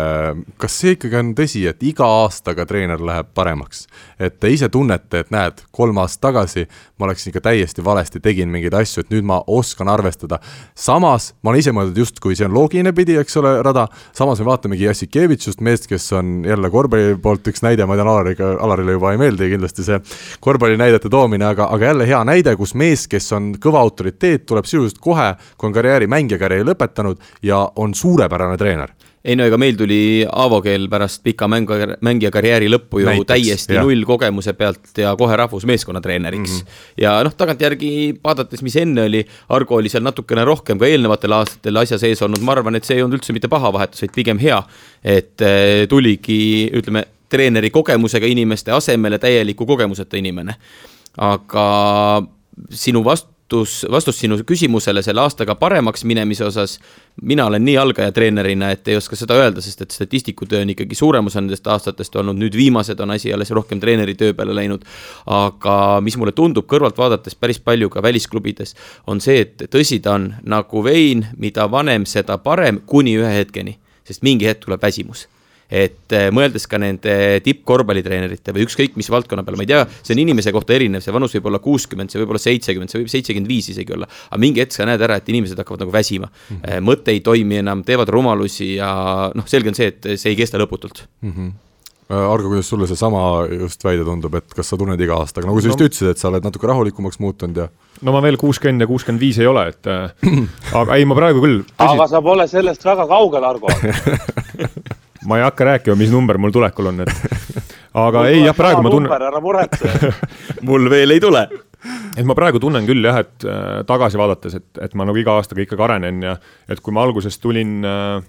kas see ikkagi on tõsi, et iga aastaga treener läheb paremaks? et te ise tunnete, et näed, kolm aastat tagasi ma oleksin ikka täiesti valesti, tegin mingeid asju, et nüüd ma oskan arvestada. samas, ma olen ise mõelnud justkui see on loogiline pidi, eks ole, rada, samas me vaatamegi Jassikevitšust, meest, kes on jälle korvpalli poolt üks näide, ma tean, Alariga, Alarile juba ei meeldi kindlasti see korvpallinäidete toomine, aga, aga jälle hea näide, kus mees, kes on kõva autoriteet, tuleb sisuliselt kohe, kui on karjääri, mängija karjääri lõpetanud ja on suurepärane treener ei no ega meil tuli Aavo keel pärast pika mängu, mängija karjääri lõppu ju Näiteks, täiesti jah. null kogemuse pealt ja kohe rahvusmeeskonna treeneriks mm. -hmm. ja noh, tagantjärgi vaadates, mis enne oli, Argo oli seal natukene rohkem ka eelnevatel aastatel asja sees olnud, ma arvan, et see ei olnud üldse mitte paha vahetus, vaid pigem hea. et eh, tuligi, ütleme, treeneri kogemusega inimeste asemele täieliku kogemuseta inimene. aga sinu vast-, vastus, vastus sinu küsimusele selle aastaga paremaks minemise osas. mina olen nii algaja treenerina, et ei oska seda öelda, sest et statistikutöö on ikkagi suurem osa nendest aastatest olnud, nüüd viimased on asi alles rohkem treeneri töö peale läinud. aga mis mulle tundub kõrvalt vaadates päris palju ka välisklubides, on see, et tõsi ta on nagu vein, mida vanem, seda parem, kuni ühe hetkeni, sest mingi hetk tuleb väsimus et äh, mõeldes ka nende tippkorvpallitreenerite või ükskõik mis valdkonna peale, ma ei tea, see on inimese kohta erinev, see vanus võib olla kuuskümmend, see võib olla seitsekümmend, see võib seitsekümmend viis isegi olla. aga mingi hetk sa näed ära, et inimesed hakkavad nagu väsima mm. -hmm. mõte ei toimi enam, teevad rumalusi ja noh, selge on see, et see ei kesta lõputult mm. -hmm. Argo, kuidas sulle seesama just väide tundub, et kas sa tunned iga aastaga, nagu sa just no, ütlesid, et sa oled natuke rahulikumaks muutunud ja no ma veel kuuskümmend ja kuuskümmend viis ei ole, et [CLEARS THROAT] aga ei, ma praegu küll tõsi... aga sa pole sellest väga kaugel, Argo [LAUGHS] [LAUGHS] [LAUGHS] ma ei hakka rääkima, mis number mul tulekul on, et aga ei jah, praegu ma tunnen. ära muretse [LAUGHS] mul veel ei tule. et ma praegu tunnen küll jah, et äh, tagasi vaadates, et, et ma nagu iga aastaga ikkagi arenen ja et kui ma alguses tulin äh,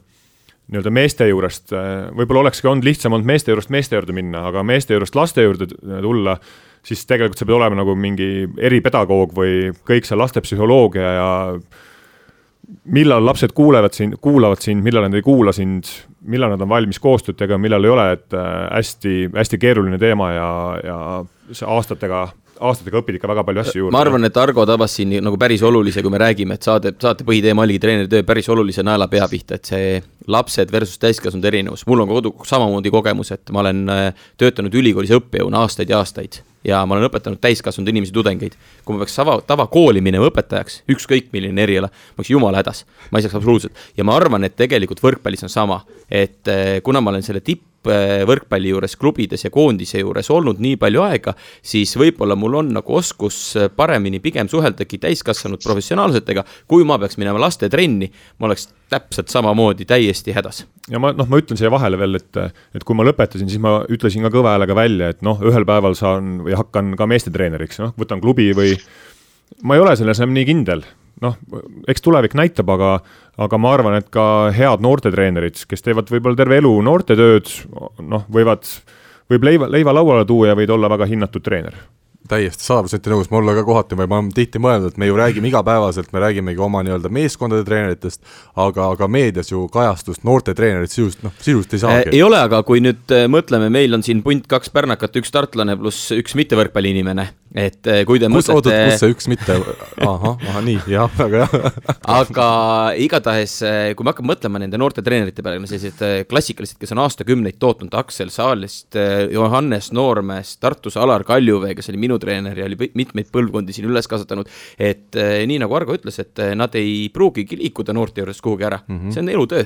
nii-öelda meeste juurest äh,, võib-olla olekski olnud lihtsam olnud meeste juurest meeste juurde minna, aga meeste juurest laste juurde tulla, siis tegelikult sa pead olema nagu mingi eripedagoog või kõik see lastepsühholoogia ja millal lapsed kuulevad sind, kuulavad sind, millal nad ei kuula sind, millal nad on valmis koostööd tegema, millal ei ole, et äh, keeruline teema ja, ja see aastatega aastatega õpid ikka väga palju asju juurde. ma arvan, et Argo tabas siin nagu päris olulise, kui me räägime, et saade, saate põhiteema oligi treeneritöö päris olulise naela pea pihta, et see lapsed versus täiskasvanud erinevus, mul on kodu samamoodi kogemus, et ma olen äh, töötanud ülikoolis õppejõuna aastaid ja aastaid ja ma olen õpetanud täiskasvanud inimesi, tudengeid. kui ma peaks tava, tavakooli minema õpetajaks, ükskõik milline eriala, ma oleks jumala hädas, ma ei saaks absoluutselt ja ma arvan, et tegelikult võrkpallis on sama, et äh, kuna ma olen selle tipp võrkpalli juures, klubides ja koondise juures olnud nii palju aega, siis võib-olla mul on nagu oskus paremini pigem suheldagi täiskasvanud professionaalsetega, kui ma peaks minema lastetrenni, ma oleks täpselt samamoodi täiesti hädas. ja ma noh, ma ütlen siia vahele veel, et, et kui ma lõpetasin, siis ma ütlesin ka kõva häälega välja, et noh, ühel päeval saan või hakkan ka meestetreeneriks, noh, võtan klubi või ma ei ole selles enam nii kindel, noh, eks tulevik näitab, aga, aga ma arvan, et ka head noortetreenerid, kes teevad võib-olla terve elu noortetööd, noh, võivad, võib leiva, leiva lauale tuua ja võid olla väga hinnatud treener täiesti sada protsenti nõus, mulle ka kohati ma olen tihti mõelnud, et me ju räägime igapäevaselt, me räägimegi oma nii-öelda meeskondade treeneritest, aga, aga meedias ju kajastust noorte treenerit sisust, noh, sisust ei saagi äh,. ei ole, aga kui nüüd äh, mõtleme, meil on siin punt kaks pärnakat, üks tartlane pluss üks mittevõrkpalliinimene et eh, kui te kus, mõtlete. oot-oot, kus see üks mitte, ahah, ahah, nii, jah, väga hea [LAUGHS] aga igatahes, eh, kui me hakkame mõtlema nende noorte treenerite peale, sellised klassikalised, kes on aastakümneid tootnud, Aksel Saalist, Johannes Noormeest, Tartus Alar Kaljuvee, kes oli minu treener ja oli mitmeid põlvkondi siin üles kasvatanud. et nii nagu Argo ütles, et nad ei pruugigi liikuda noorte juures kuhugi ära mm, -hmm. see on elutöö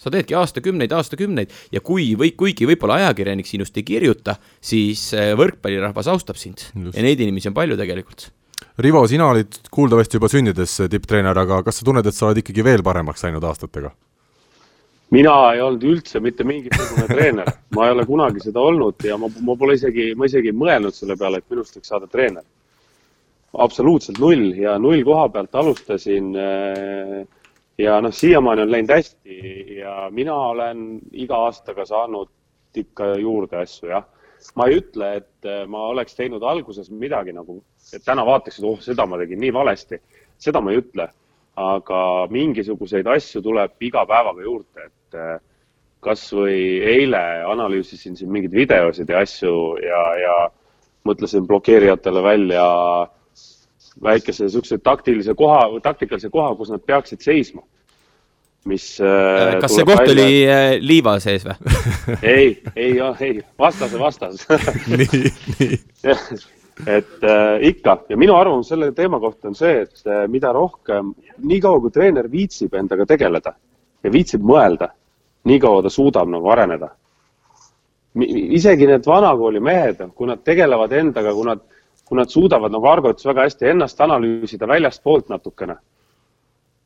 sa teedki aastakümneid, aastakümneid ja kui või kuigi võib-olla ajakirjanik sinust ei kirjuta, siis äh, võrkpallirahvas austab sind Just. ja neid inimesi on palju tegelikult. Rivo, sina olid kuuldavasti juba sündides tipptreener, aga kas sa tunned, et sa oled ikkagi veel paremaks läinud aastatega? Mina ei olnud üldse mitte mingisugune treener, ma ei ole kunagi seda olnud ja ma, ma pole isegi, ma isegi ei mõelnud selle peale, et minust võiks saada treener. absoluutselt null ja null koha pealt alustasin äh, ja noh, siiamaani on läinud hästi ja mina olen iga aastaga saanud ikka juurde asju, jah. ma ei ütle, et äh, ma oleks teinud alguses midagi nagu, et täna vaataks, et oh, seda ma tegin nii valesti. seda ma ei ütle, aga mingisuguseid asju tuleb iga päevaga juurde, et äh, kas või eile analüüsisin siin mingeid videosid ja asju ja, ja mõtlesin blokeerijatele välja väikese niisuguse taktilise koha, taktikalise koha, kus nad peaksid seisma. mis äh, kas see koht välja... oli äh, liiva sees või? Ei, ei, ei, vastase vastas. [LAUGHS] Nii, nii [LAUGHS] et äh, ikka ja minu arvamus selle teema kohta on see, et äh, mida rohkem, niikaua kui treener viitsib endaga tegeleda ja viitsib mõelda, niikaua ta suudab nagu areneda. isegi need vanakooli mehed, kui nad tegelevad endaga, kui nad kui nad suudavad, nagu Argo ütles väga hästi, ennast analüüsida väljastpoolt natukene.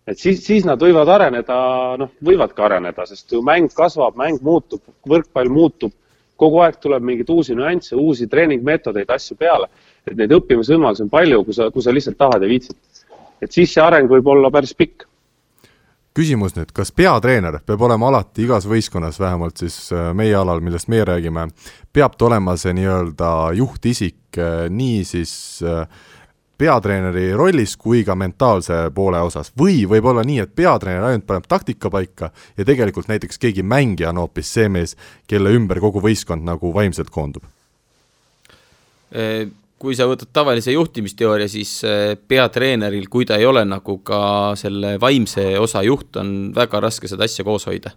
et siis, siis nad võivad areneda, noh, võivadki areneda, sest ju mäng kasvab, mäng muutub, võrkpall muutub, kogu aeg tuleb mingeid uusi nüansse, uusi treeningmeetodeid, asju peale. et neid õppimisvõimalusi on palju, kui sa, kui sa lihtsalt tahad ja viitsid. et siis see areng võib olla päris pikk küsimus nüüd, kas peatreener peab olema alati igas võistkonnas, vähemalt siis äh, meie alal, millest meie räägime, peab ta olema see nii-öelda juhtisik äh, nii siis äh, peatreeneri rollis kui ka mentaalse poole osas või võib olla nii, et peatreener ainult paneb taktika paika ja tegelikult näiteks keegi mängija on hoopis see mees, kelle ümber kogu võistkond nagu vaimselt koondub? kui sa võtad tavalise juhtimisteooria, siis äh, peatreeneril, kui ta ei ole nagu ka selle vaimse osa juht, on väga raske seda asja koos hoida.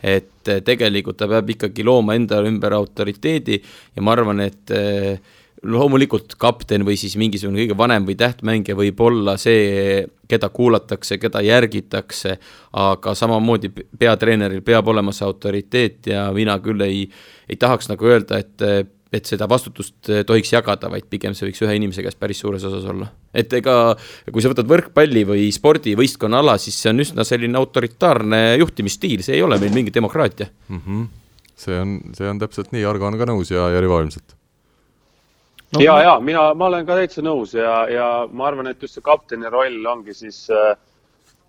et äh, tegelikult ta peab ikkagi looma enda ümber autoriteedi ja ma arvan, et äh, loomulikult kapten või siis mingisugune kõige vanem või tähtmängija võib olla see, keda kuulatakse, keda järgitakse, aga samamoodi peatreeneril peab olema see autoriteet ja mina küll ei, ei tahaks nagu öelda, et et seda vastutust tohiks jagada, vaid pigem see võiks ühe inimese käest päris suures osas olla. et ega kui sa võtad võrkpalli või spordivõistkonna ala, siis see on üsna selline autoritaarne juhtimisstiil, see ei ole meil mingi demokraatia mm. -hmm. see on, see on täpselt nii, Argo on ka nõus ja, ja Rivo ilmselt no,. ja, ja mina, ma olen ka täitsa nõus ja, ja ma arvan, et just see kapteni roll ongi siis, eh,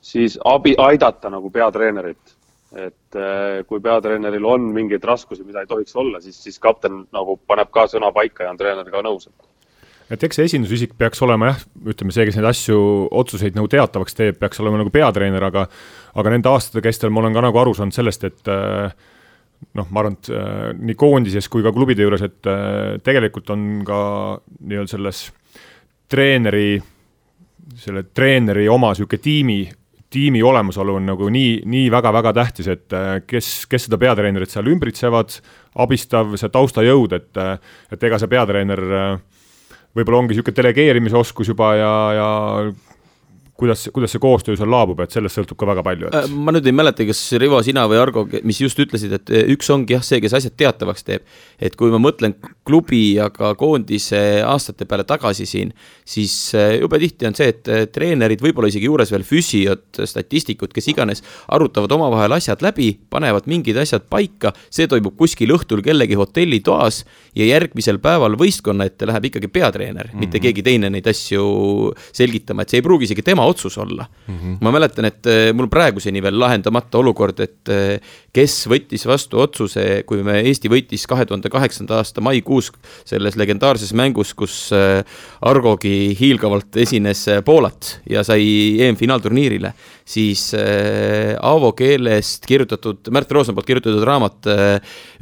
siis abi, aidata nagu peatreenerit et äh, kui peatreeneril on mingeid raskusi, mida ei tohiks olla, siis, siis kapten nagu paneb ka sõna paika ja on treeneriga nõus. et eks see esindusisik peaks olema jah, ütleme see, kes neid asju, otsuseid nagu teatavaks teeb, peaks olema nagu peatreener, aga aga nende aastate kestel ma olen ka nagu aru saanud sellest, et äh, noh, ma arvan, et äh, nii koondises kui ka klubide juures, et tegelikult on ka nii-öelda selles treeneri, selle treeneri oma niisugune tiimi tiimi olemasolu on nagu nii, nii väga-väga tähtis, et äh, kes, kes seda peatreenerit seal ümbritsevad, abistav, see taustajõud, et, äh, et ega see peatreener äh, võib-olla ongi niisugune delegeerimisoskus juba ja, ja kuidas, kuidas see koostöö seal laabub, et sellest sõltub ka väga palju et.... Äh, ma nüüd ei mäleta, kas Rivo, sina või Argo, mis just ütlesid, et äh, üks ongi jah, see, kes asjad teatavaks teeb. et kui ma mõtlen klubi ja ka koondise aastate peale tagasi siin, siis äh, jube tihti on see, et treenerid, võib-olla isegi juures veel füsiod, statistikud, kes iganes, arutavad omavahel asjad läbi, panevad mingid asjad paika, see toimub kuskil õhtul kellegi hotellitoas ja järgmisel päeval võistkonna ette läheb ikkagi peatreener mm, -hmm. mitte mhm. keegi teine neid asju selgitama, et see ei pruugi isegi tema otsus olla mm. -hmm. ma mäletan, et äh, mul praeguseni veel lahendamata olukord, et äh, kes võttis vastu otsuse, kui me, Eesti võitis kahe tuhande kaheksanda aasta maikuus selles legendaarses mängus, kus äh, Argogi hiilgavalt esines Poolat ja sai EM-finaalturniirile, siis Aavo keelest kirjutatud, Märt Roosna poolt kirjutatud raamat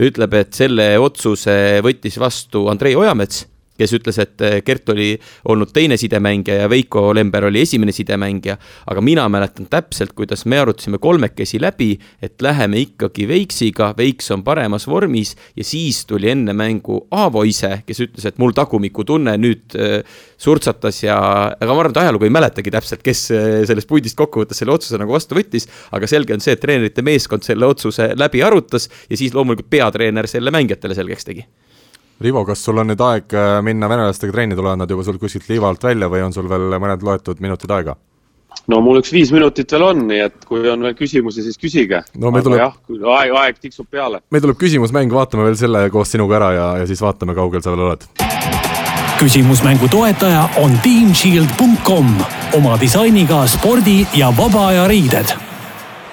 ütleb, et selle otsuse võttis vastu Andrei Ojamets kes ütles, et eh, Gert oli olnud teine sidemängija ja Veiko Lember oli esimene sidemängija. aga mina mäletan täpselt, kuidas me arutasime kolmekesi läbi, et läheme ikkagi Veiksiga, Veiks on paremas vormis ja siis tuli enne mängu Aavo ise, kes ütles, et mul tagumikutunne nüüd äh, surtsatas ja, aga ma arvan, et ajalugu ei mäletagi täpselt, kes äh, sellest puldist kokkuvõttes selle otsuse nagu vastu võttis. aga selge on see, et treenerite meeskond selle otsuse läbi arutas ja siis loomulikult peatreener selle mängijatele selgeks tegi Rivo, kas sul on nüüd aeg äh, minna venelastega trenni, tulevad nad juba sul kuskilt liiva alt välja või on sul veel mõned loetud minutid aega? no mul üks viis minutit veel on, nii et kui on veel küsimusi, siis küsige. no meil tuleb. jah, aeg, aeg tiksub peale. meil tuleb küsimusmäng, vaatame veel selle koos sinuga ära ja, ja siis vaatame, kaugel sa veel oled. küsimusmängu toetaja on teamshield.com oma disainiga spordi ja vaba aja riided.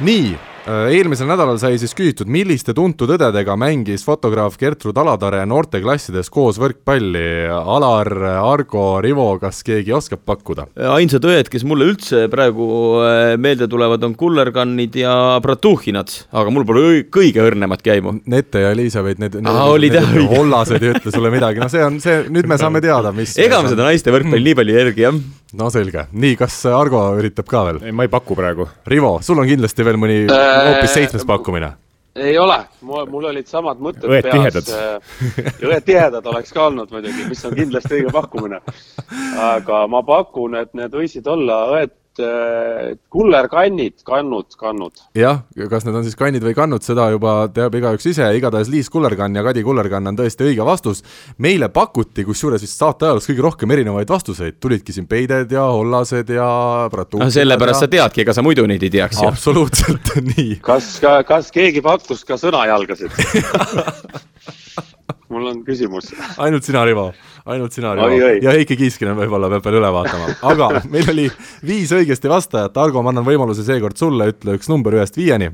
nii eelmisel nädalal sai siis küsitud, milliste tuntud õdedega mängis fotograaf Gertrud Alatare noorteklassides koos võrkpalli. Alar, Argo, Rivo, kas keegi oskab pakkuda? ainsad õed, kes mulle üldse praegu äh, meelde tulevad, on kullerkannid ja Bratuhinad, aga mul pole kõige õrnematki aimu. Nete ja Elizabeth, need, need, need, need hollased ei ütle sulle midagi, no see on see, nüüd me saame teada, mis ega me seda naiste võrkpalli mm. nii palju ei järgi, jah no selge, nii, kas Argo üritab ka veel? ei, ma ei paku praegu. Rivo, sul on kindlasti veel mõni äh, hoopis seitsmes pakkumine? ei ole, mul olid samad mõtted õed peas. õed tihedad oleks ka olnud muidugi, mis on kindlasti õige pakkumine. [LAUGHS] aga ma pakun, et need võisid olla õed äh, kullerkannid, kannud, kannud. jah, kas need on siis kannid või kannud, seda juba teab igaüks ise, igatahes Liis Kullerkann ja Kadi Kullerkann on tõesti õige vastus. meile pakuti, kusjuures vist saate ajaloos kõige rohkem erinevaid vastuseid, tulidki siin peided ja hollased ja no sellepärast ja... sa teadki, ega sa muidu neid ei teaks ju. absoluutselt [LAUGHS] nii. kas, kas keegi pakkus ka sõnajalgasid [LAUGHS] [LAUGHS] mul on küsimus. ainult sina, Rivo, ainult sina, Rivo. ja Heiki Kiiskinen võib-olla peab veel üle vaatama, aga meil oli viis õigesti vastajat, Argo, ma annan võimaluse seekord sulle, ütle üks number ühest viieni.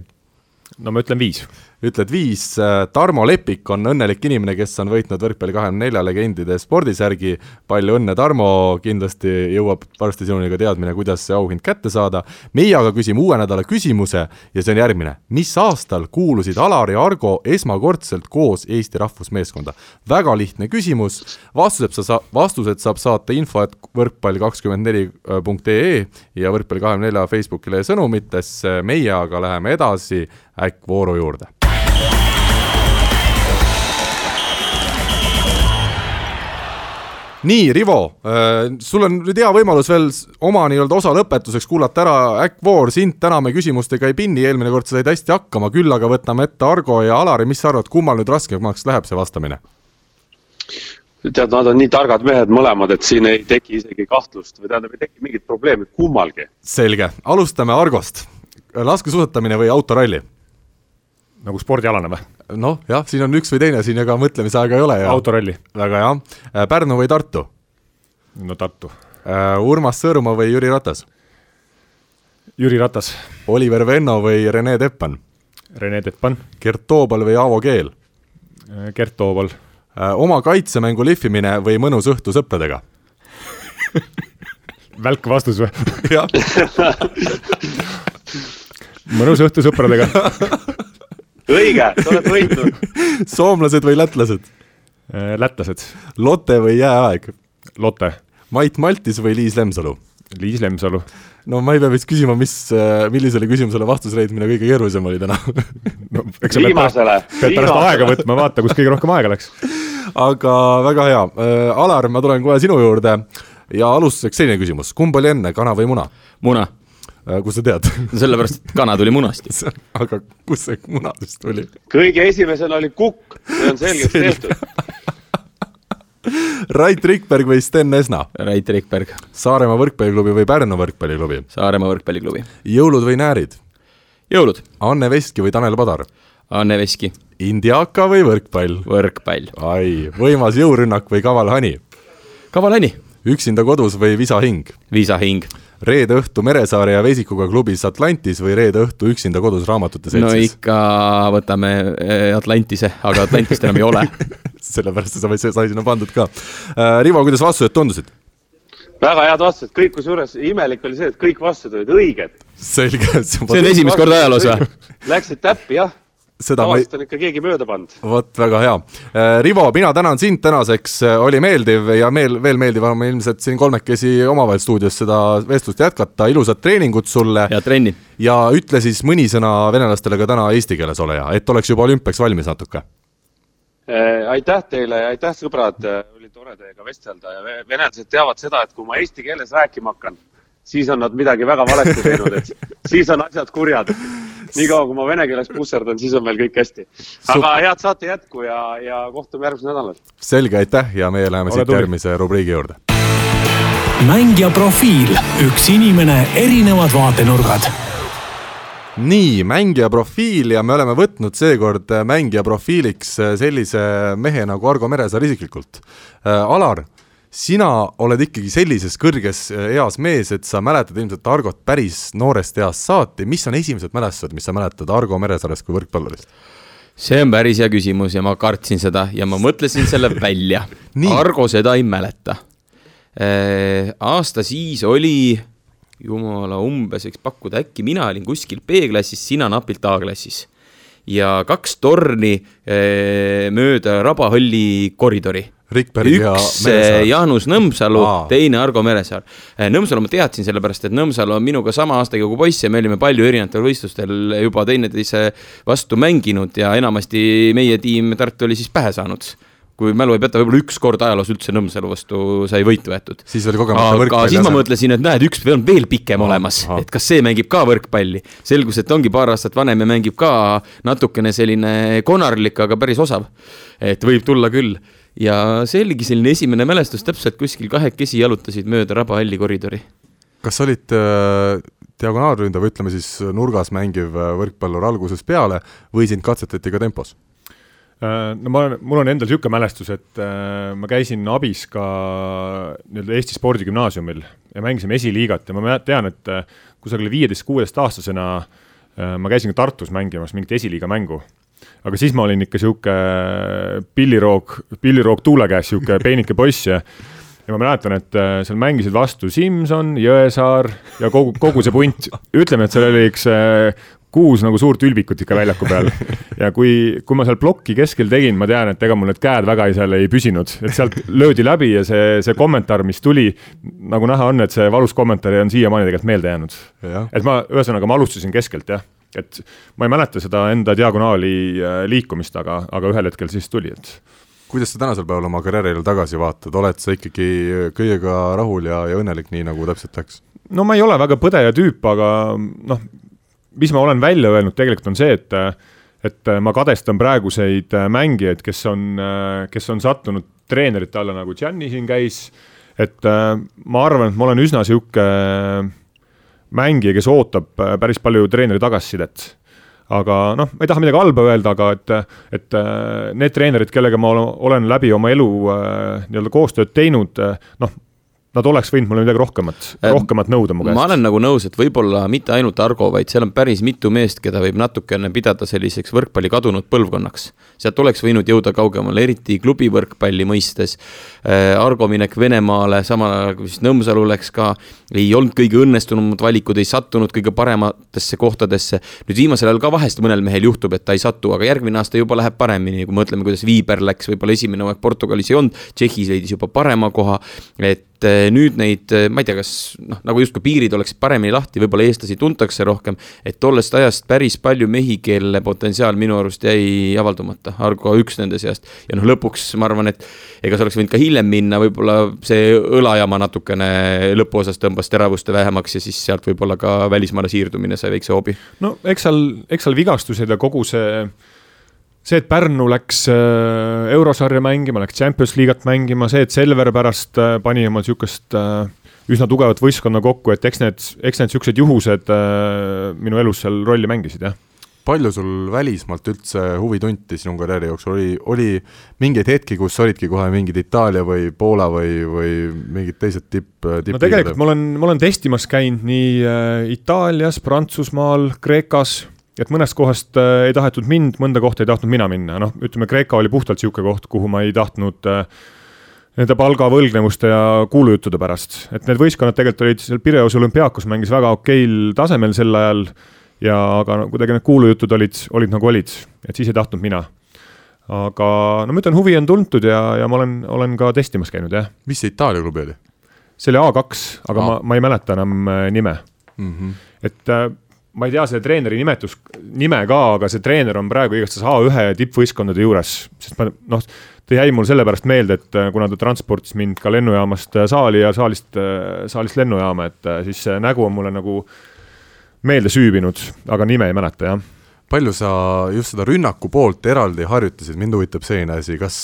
no ma ütlen viis ütled viis, äh, Tarmo Lepik on õnnelik inimene, kes on võitnud võrkpalli kahekümne nelja legendide spordisärgi, palju õnne, Tarmo, kindlasti jõuab varsti sinuni ka teadmine, kuidas see auhind kätte saada. meie aga küsime uue nädala küsimuse ja see on järgmine. mis aastal kuulusid Alar ja Argo esmakordselt koos Eesti rahvusmeeskonda? väga lihtne küsimus, vastused sa, vastused saab saata info, et võrkpall kakskümmend neli punkt ee ja võrkpalli kahekümne nelja Facebookile sõnumitesse, meie aga läheme edasi äkkvooru juurde nii, Rivo, äh, sul on nüüd hea võimalus veel oma nii-öelda osa lõpetuseks kuulata ära Äkkvoor, sind täname küsimustega ei pinni, eelmine kord sa said hästi hakkama, küll aga võtame ette Argo ja Alari, mis sa arvad, kummal nüüd raskemaks läheb see vastamine? tead, nad on nii targad mehed mõlemad, et siin ei teki isegi kahtlust või tähendab, ei teki mingit probleemi kummalgi. selge, alustame Argost. laskesuusatamine või autoralli? Nagu spordialane või? noh, jah, siin on üks või teine, siin ega mõtlemisaega ei ole ja autoralli. väga hea. Äh, Pärnu või Tartu? no Tartu. Äh, Urmas Sõõrumaa või Jüri Ratas? Jüri Ratas. Oliver Venno või Rene Teppan? Rene Teppan. Gert Toobal või Aavo Keel? Äh, Gert Toobal. oma kaitsemängu lihvimine või mõnus õhtu sõpradega [LAUGHS] välk vastus või? [LAUGHS] jah [LAUGHS] mõnus õhtu sõpradega õige, sa oled võitnud. [LAUGHS] soomlased või lätlased? Äh, lätlased. Lotte või jääaeg? Lotte. Mait Maltis või Liis Lemsalu? Liis Lemsalu. no ma ei pea vist küsima, mis, äh, millisele küsimusele vastuse leidmine kõige keerulisem oli täna no sa pead pärast, aega võtma, vaata, kus kõige rohkem aega läks. aga väga hea, äh, Alar, ma tulen kohe sinu juurde ja alustuseks selline küsimus, kumb oli enne, kana või muna? muna kust sa tead? [LAUGHS] sellepärast, et kana tuli munast ju. [LAUGHS] aga kust see muna siis tuli? kõige esimesena oli kukk, see on selgeks tehtud [LAUGHS] Rait Rikberg või Sten Esna? Rait Rikberg. Saaremaa võrkpalliklubi või Pärnu võrkpalliklubi? Saaremaa võrkpalliklubi. jõulud või näärid? jõulud. Anne Veski või Tanel Padar? Anne Veski. Indiaka või võrkpall? võrkpall. ai, võimas jõurünnak või kaval hani? kaval hani. üksinda kodus või visahing? visahing reede õhtu Meresaare ja Vesikuga klubis Atlantis või reede õhtu üksinda kodus raamatute seltsis? no ikka võtame eh, Atlantise, aga Atlantist enam ei ole [LAUGHS] sellepärast sa sai sinna pandud ka. Äh, Rivo, kuidas vastused tundusid? väga head vastused, kõik kusjuures imelik oli see, et kõik vastused olid õiged. selge. see on esimest korda ajaloos või? Läksid täppi, jah seda ma ei. on ikka keegi mööda pannud. vot, väga hea. Äh, Rivo, mina tänan sind tänaseks, äh, oli meeldiv ja meel, veel meeldivam ilmselt siin kolmekesi omavahel stuudios seda vestlust jätkata, ilusat treeningut sulle. head trenni. ja ütle siis mõni sõna venelastele ka täna eesti keeles, ole hea, et oleks juba olümpiaks valmis natuke äh,. aitäh teile ja aitäh, sõbrad, oli tore teiega vestelda ja venelased teavad seda, et kui ma eesti keeles rääkima hakkan, siis on nad midagi väga valesti teinud, et siis on asjad kurjad niikaua, kui ma vene keeles pusserdan, siis on meil kõik hästi. aga head saate jätku ja, ja kohtume järgmisel nädalal. selge, aitäh ja meie läheme siit järgmise rubriigi juurde. mängija profiil, üks inimene, erinevad vaatenurgad nii, mängija profiil ja me oleme võtnud seekord mängija profiiliks sellise mehe nagu Argo Meresaar isiklikult. Alar sina oled ikkagi sellises kõrges äh, eas mees, et sa mäletad ilmselt Argot päris noorest east saati, mis on esimesed mälestused, mis sa mäletad Argo Meresaarest kui võrkpallurist? see on päris hea küsimus ja ma kartsin seda ja ma mõtlesin selle [LAUGHS] välja Argo seda ei mäleta. Äh, aasta siis oli, jumala umbes, võiks pakkuda, äkki mina olin kuskil B-klassis, sina napilt A-klassis. ja kaks torni äh, mööda Rabahalli koridori Rikberg ja Meresaar. Jaanus Nõmsalu, teine Argo Meresaar. Eh, Nõmsalu ma teadsin sellepärast, et Nõmsalu on minuga sama aastaga kui poiss ja me olime palju erinevatel võistlustel juba teineteise vastu mänginud ja enamasti meie tiim Tartu oli siis pähe saanud kui mälu ei peta, võib-olla üks kord ajaloos üldse Nõmsalu vastu sai võit võetud. siis oli kogemata aga siis ma mõtlesin, et näed, üks on veel pikem aha, olemas, et kas see mängib ka võrkpalli. selgus, et ongi paar aastat vanem ja mängib ka natukene selline konarlik, aga päris osav. et võib tulla küll. Ja see oligi selline esimene mälestus, täpselt kuskil kahekesi jalutasid mööda Raba halli koridori. kas sa olid äh, diagonaalründav, ütleme siis nurgas mängiv äh, võrkpallur algusest peale või sind katsetati ka tempos? Äh, no ma olen, mul on endal niisugune mälestus, et äh, ma käisin abis ka nii-öelda Eesti Spordigümnaasiumil ja mängisime esiliigat ja ma tean, et äh, kusagil viieteist-kuueteistaastasena äh, ma käisin ka Tartus mängimas mingit esiliiga mängu. Aga siis ma olin ikka niisugune pilliroog, pilliroog tuule käes, niisugune [LAUGHS] peenike poiss ja ja ma mäletan, et äh, seal mängisid vastu Simson, Jõesaar ja kogu, kogu see punt, ütleme, et seal oli üks äh, kuus nagu suurt ülbikut ikka väljaku peal. ja kui, kui ma seal plokki keskel tegin, ma tean, et ega mul need käed väga ei, seal ei püsinud, et sealt löödi läbi ja see, see kommentaar, mis tuli, nagu näha on, et see valus kommentaar on siiamaani tegelikult meelde jäänud. et ma, ühesõnaga ma alustasin keskelt jah, et ma ei mäleta seda enda diagonaali äh, liikumist, aga, aga ühel hetkel siis tuli, et kuidas sa tänasel päeval oma karjäärile tagasi vaatad, oled sa ikkagi kõigega rahul ja, ja õnnelik, nii nagu täpselt läks? no ma ei ole väga põdeja tüüp, aga noh, mis ma olen välja öelnud tegelikult on see, et et ma kadestan praeguseid mängijaid, kes on, kes on sattunud treenerite alla, nagu Gianni siin käis, et ma arvan, et ma olen üsna niisugune mängija, kes ootab päris palju treeneri tagasisidet. Aga noh, ma ei taha midagi halba öelda, aga et, et need treenerid, kellega ma olen läbi oma elu nii-öelda koostööd teinud, noh, nad oleks võinud mulle midagi rohkemat, äh, rohkemat nõuda mu käest. ma olen nagu nõus, et võib-olla mitte ainult Argo, vaid seal on päris mitu meest, keda võib natukene pidada selliseks võrkpalli kadunud põlvkonnaks. sealt oleks võinud jõuda kaugemale, eriti klubi võrkpalli mõistes. Äh, Argo minek Venemaale, samal ajal kui siis Nõmsalu läks ka, ei olnud kõige õnnestunumad valikud, ei sattunud kõige parematesse kohtadesse. nüüd viimasel ajal ka vahest mõnel mehel juhtub, et ta ei satu, aga järgmine aasta juba läheb paremini, kui mõtleme, kuidas Viiber läks, võib-olla esimene hooaeg Portugalis ei olnud, Tšehhis leidis juba parema koha, et et eh, nüüd neid, eh, ma ei tea, kas noh, nagu justkui piirid oleksid paremini lahti, võib-olla eestlasi tuntakse rohkem, et tollest ajast päris palju mehi, kelle potentsiaal minu arust jäi avaldumata, Argo üks nende seast. ja noh, lõpuks ma arvan, et ega see oleks võinud ka hiljem minna, võib-olla see õlajama natukene lõpuosas tõmbas teravust vähemaks ja siis sealt võib-olla ka välismaale siirdumine sai väikse hoobi. no eks seal, eks seal vigastused ja kogu see see, et Pärnu läks äh, eurosarja mängima, läks Champions League'at mängima, see, et Selver pärast äh, pani oma niisugust äh, üsna tugevat võistkonna kokku, et eks need, eks need niisugused juhused minu elus seal rolli mängisid, jah palju sul välismaalt üldse huvi tunti sinu karjääri jooksul, oli, oli mingeid hetki, kus olidki kohe mingid Itaalia või Poola või, või mingid teised tipp, tipp? no tegelikult ma olen, ma olen testimas käinud nii Itaalias, Prantsusmaal, Kreekas et mõnest kohast äh, ei tahetud mind, mõnda kohta ei tahtnud mina minna, noh, ütleme Kreeka oli puhtalt niisugune koht, kuhu ma ei tahtnud äh, nende palgavõlgnevuste ja kuulujuttude pärast, et need võistkonnad tegelikult olid seal Pireus olümpiaakos mängis väga okeil tasemel sel ajal ja aga no, kuidagi need kuulujutud olid, olid nagu olid, et siis ei tahtnud mina. aga no ma ütlen, huvi on tuntud ja, ja ma olen, olen ka testimas käinud, jah. mis see Itaalia klubi oli? see oli A2, aga A. ma, ma ei mäleta enam äh, nime mm. -hmm. et ma ei tea selle treeneri nimetus, nime ka, aga see treener on praegu igastahes A1 tippvõistkondade juures, sest ma noh, ta jäi mul sellepärast meelde, et äh, kuna ta transportis mind ka lennujaamast äh, saali ja saalist, äh, saalist lennujaama, et siis see nägu on mulle nagu meelde süübinud, aga nime ei mäleta, jah. Palju sa just seda rünnaku poolt eraldi harjutasid, mind huvitab selline asi, kas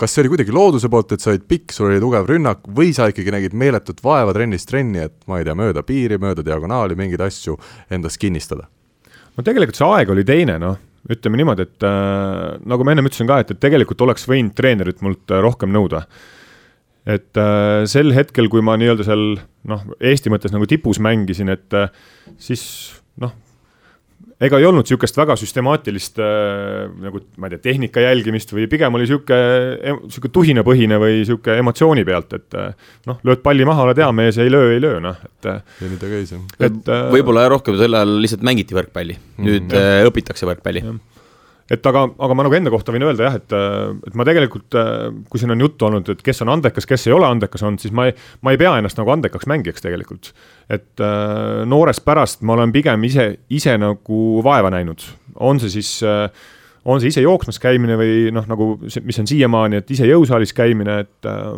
kas see oli kuidagi looduse poolt, et sa olid pikk, sul oli tugev rünnak või sa ikkagi nägid meeletut vaeva trennist trenni, et ma ei tea, mööda piiri, mööda diagonaali mingeid asju endas kinnistada? no tegelikult see aeg oli teine, noh, ütleme niimoodi, et äh, nagu ma ennem ütlesin ka, et, et tegelikult oleks võinud treenerit mult äh, rohkem nõuda. et äh, sel hetkel, kui ma nii-öelda seal noh, Eesti mõttes nagu tipus mängisin, et äh, siis noh, ega ei olnud niisugust väga süstemaatilist äh, nagu ma ei tea, tehnika jälgimist või pigem oli niisugune, niisugune tuhinapõhine või niisugune emotsiooni pealt, et äh, noh, lööd palli maha, oled hea mees, ei löö, ei löö, noh, et. Äh, ja nii ta käis, jah. et äh, võib-olla rohkem sel ajal lihtsalt mängiti võrkpalli, nüüd mm, äh, õpitakse võrkpalli et aga, aga ma nagu enda kohta võin öelda jah, et, et ma tegelikult, kui siin on juttu olnud, et kes on andekas, kes ei ole andekas olnud, siis ma ei, ma ei pea ennast nagu andekaks mängijaks tegelikult. et äh, noorest pärast ma olen pigem ise, ise nagu vaeva näinud, on see siis äh, on see ise jooksmas käimine või noh, nagu mis on siiamaani, et ise jõusaalis käimine, et äh,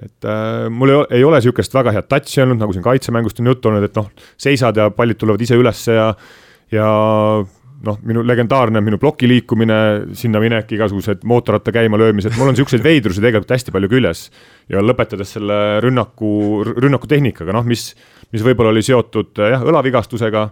et äh, mul ei, ei ole niisugust väga head touch'i olnud, nagu siin kaitsemängust on juttu olnud, et noh, seisad ja pallid tulevad ise ülesse ja ja noh, minu legendaarne minu ploki liikumine, sinna minek, igasugused mootorratta käima löömised, mul on niisuguseid veidrusi tegelikult hästi palju küljes. ja lõpetades selle rünnaku, rünnakutehnikaga, noh, mis, mis võib-olla oli seotud jah, õlavigastusega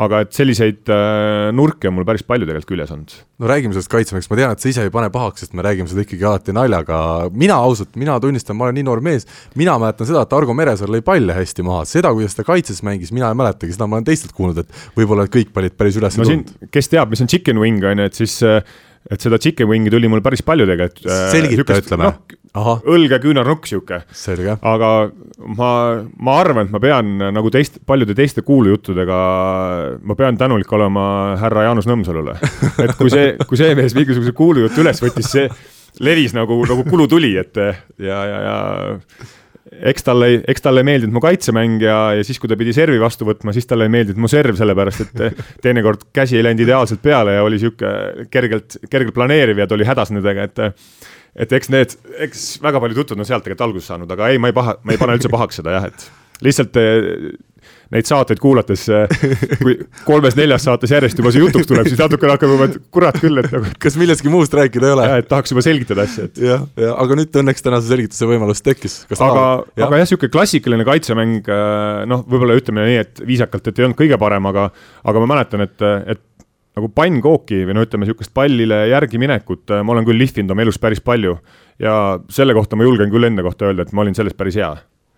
aga et selliseid äh, nurki on mul päris palju tegelikult küljes olnud. no räägime sellest kaitsemehest, ma tean, et sa ise ei pane pahaks, sest me räägime seda ikkagi alati naljaga, mina ausalt, mina tunnistan, ma olen nii noor mees, mina mäletan seda, et Argo Meresaar lõi palle hästi maha, seda, kuidas ta kaitses mängis, mina ei mäletagi, seda ma olen teistelt kuulnud, et võib-olla kõik pallid päris üles no siin, kes teab, mis on chicken wing, on ju, et siis äh, et seda chicken wing'i tuli mul päris palju tegelikult. Äh, selgita, ütleme no,. Õlge küünarnukk sihuke. aga ma, ma arvan, et ma pean nagu teist, paljude teiste kuulujuttudega, ma pean tänulik olema härra Jaanus Nõmsalule. [LAUGHS] et kui see, kui see mees mingisuguse kuulujutu üles võttis, see levis nagu, nagu kulutuli, et ja, ja, ja eks talle, eks talle ei meeldinud mu kaitsemäng ja, ja siis, kui ta pidi servi vastu võtma, siis talle ei meeldinud mu serv, sellepärast et teinekord käsi ei läinud ideaalselt peale ja oli sihuke kergelt, kergelt planeeriv ja ta oli hädas nendega, et et eks need, eks väga paljud jutud on sealt tegelikult alguse saanud, aga ei, ma ei paha, ma ei pane üldse pahaks seda jah, et lihtsalt neid saateid kuulates, kui kolmes-neljas saates järjest juba see jutuks tuleb, siis natukene hakkab juba, et kurat küll, et nagu. kas millestki muust rääkida ei ole? et tahaks juba selgitada asja, et. jah, ja aga nüüd õnneks täna see selgituse võimalus tekkis. aga, aga jah, niisugune klassikaline kaitsemäng, äh, noh, võib-olla ütleme nii, et viisakalt, et ei olnud kõige parem, aga, aga ma mäletan, et, et nagu pannkooki või no ütleme, niisugust pallile järgi minekut äh, ma olen küll lihvinud oma elus päris palju. Ja selle kohta ma julgen küll enda kohta öelda, et ma olin selles päris hea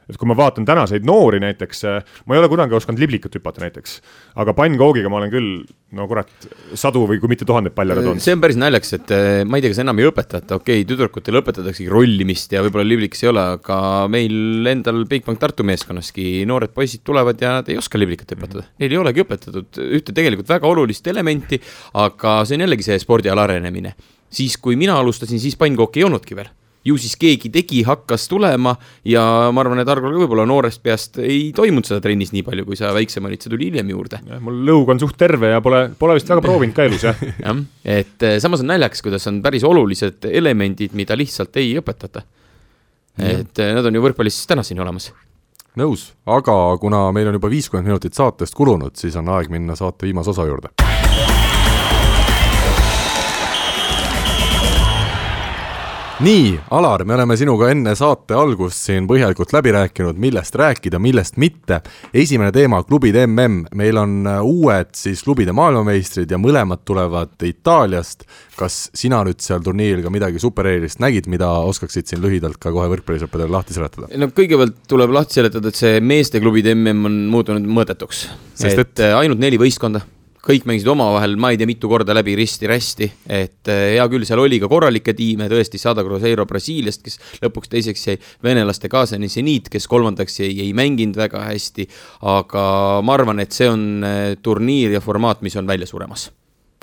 et kui ma vaatan tänaseid noori näiteks, äh, ma ei ole kunagi osanud liblikut hüpata näiteks, aga pannkoogiga ma olen küll, no kurat, sadu või kui mitte tuhandeid palle ära toonud. see on päris naljakas, et äh, ma ei tea, kas enam ei õpetata, okei okay,, tüdrukutele õpetataksegi rollimist ja võib-olla liblikas ei ole, aga meil endal Bigbank Tartu meeskonnaski noored poisid tulevad ja nad ei oska liblikat hüpatada. Neil ei olegi õpetatud ühte tegelikult väga olulist elementi, aga see on jällegi see spordiala arenemine. siis, kui mina alustasin, siis pannkooki ei olnudki veel ju siis keegi tegi, hakkas tulema ja ma arvan, et Argol võib-olla noorest peast ei toimunud seda trennis nii palju, kui sa väiksem olid, see tuli hiljem juurde. mul lõug on suht terve ja pole, pole vist väga proovinud ka elus, jah. [LAUGHS] jah, et eh, samas on naljakas, kuidas on päris olulised elemendid, mida lihtsalt ei õpetata. et eh, nad on ju võrkpallis tänaseni olemas nõus, aga kuna meil on juba viiskümmend minutit saatest kulunud, siis on aeg minna saate viimase osa juurde nii, Alar, me oleme sinuga enne saate algust siin põhjalikult läbi rääkinud, millest rääkida, millest mitte. esimene teema, klubide mm, meil on äh, uued siis klubide maailmameistrid ja mõlemad tulevad Itaaliast. kas sina nüüd seal turniiril ka midagi supereelist nägid, mida oskaksid siin lühidalt ka kohe võrkpallisõppedele lahti seletada? no kõigepealt tuleb lahti seletada, et see meeste klubide mm on muutunud mõõdetuks. et, et äh, ainult neli võistkonda kõik mängisid omavahel, ma ei tea, mitu korda läbi risti-rästi, et eh, hea küll, seal oli ka korralikke tiime, tõesti, Sada Cruzeiro Brasiiliast, kes lõpuks teiseks jäi, venelaste Kaasani Zenit, kes kolmandaks jäi, ei mänginud väga hästi, aga ma arvan, et see on eh, turniir ja formaat, mis on välja suremas